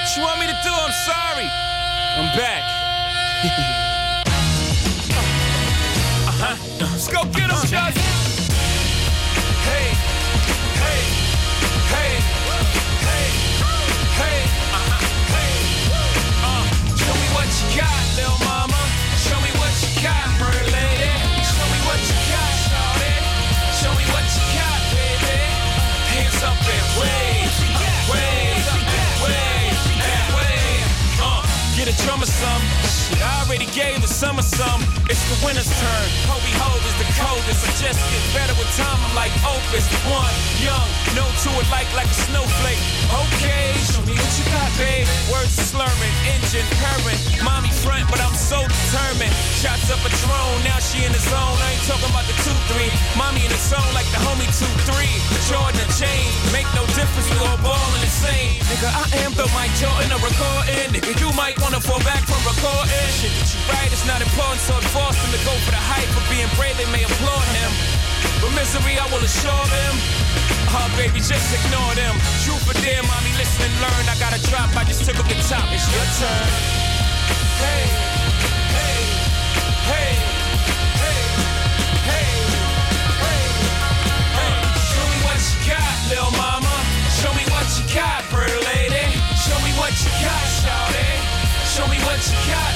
What you want me to do? I'm sorry. I'm back. Uh-huh. Let's go get him. Hey, hey, hey, hey, hey, uh-huh. hey. Uh, show me what you got, little mama. Show me what you got, lady. Show me what you got. Show me what you got, baby. Hands up and wave, wave, wave, and wave. Uh, get a drummer some. Already gave the summer some. It's the winter's turn. Hobie Ho is the coldest. I just get better with time. I'm like Opus. One, young, no to it like like a snowflake. Okay, show me what you got, babe. Words slurring, engine purring. Mommy front, but I'm so determined. Shots up a drone, now she in the zone. I ain't talking about the two three. Mommy in the zone like the homie two three. Jordan and chain, make no difference. We all ballin' the same. Nigga, I am the Mike Jordan of recording. Nigga, you might wanna fall back from recording. Shit that you write is not important, so it's forced him to go for the hype. For being brave, they may applaud him. But misery, I will assure them. Oh, baby, just ignore them. True for them, mommy, listen and learn. I got to drop, I just took up the top. It's your turn. Hey, hey, hey, hey, hey, hey, hey. Show me what you got, little mama. Show me what you got, pretty lady. Show me what you got, shawty. Show me what you got,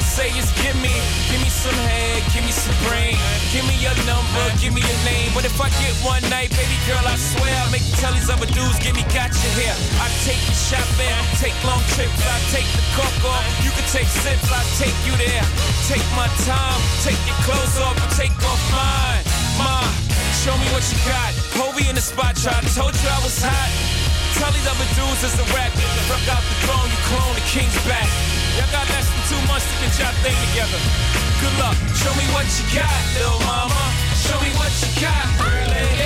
say is give me, give me some head, give me some brain, give me your number, give me your name. But if I get one night, baby girl, I swear I'll make tell these other dudes, give me gotcha here. I take you shopping, take long trips, I take the coke off. You can take sips, I take you there. Take my time, take your clothes off, take off mine. Ma, show me what you got. Hobie in the spot, try. Told you I was hot. Tell these other dudes it's a rap. Fuck out the throne, you clone the king's back. Y'all got less than two months to get y'all thing together. Good luck. Show me what you got, little mama. Show me what you got, pretty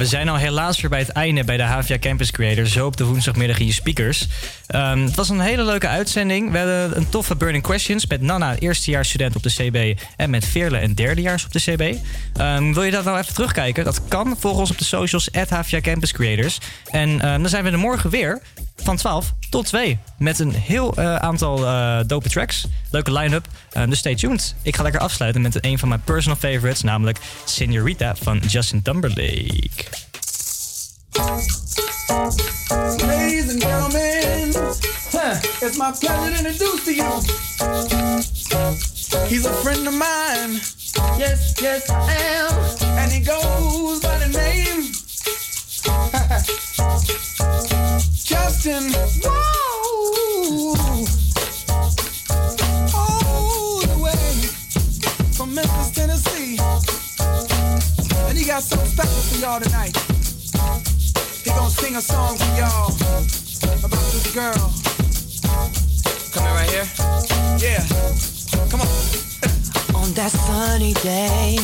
we zijn al helaas weer bij het einde bij de Havia Campus Creator. Zo op de woensdagmiddag in je speakers. Ehm, het was een hele leuke uitzending. We hadden een toffe Burning Questions met Nana, eerstejaarsstudent op de CB. En met Veerle, een derdejaars op de CB. Ehm, wil je dat nou even terugkijken? Dat kan. Volg ons op de socials, at Havia Campus Creators. En ehm, dan zijn we er morgen weer van 12 tot 2. Met een heel eh, aantal eh, dope tracks. Leuke line-up. Dus stay tuned. Ik ga lekker afsluiten met een van mijn personal favorites. Namelijk Senorita van Justin Timberlake. Ladies and gentlemen, huh, it's my pleasure to introduce to you. He's a friend of mine. Yes, yes, I am. And he goes by the name Justin. Whoa! The way from Memphis, Tennessee. And he got something special for y'all tonight. He gonna sing a song for y'all about this girl. Coming right here? Yeah. Come on. On that sunny day,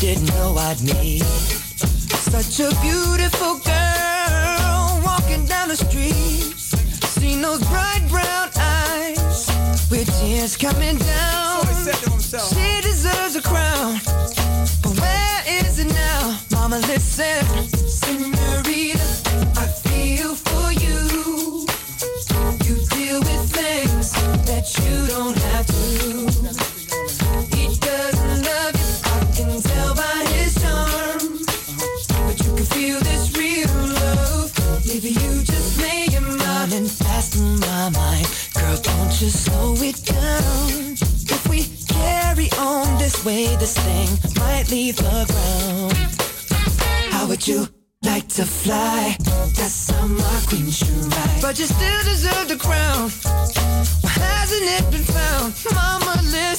didn't know I'd meet such a beautiful girl walking down the street. Seen those bright brown eyes with tears coming down. She deserves a crown, but where is it now? Mama, listen, Senorita, I feel for you. You deal with things that you don't have to. He doesn't love you, I can tell by his charm. But you can feel this real love. Maybe you just made your mind and fast in my mind. Girl, don't you slow it down. If we carry on this way, this thing might leave the ground. Would you like to fly? That's how my queen should ride. But you still deserve the crown. Why hasn't it been found? Mama, listen.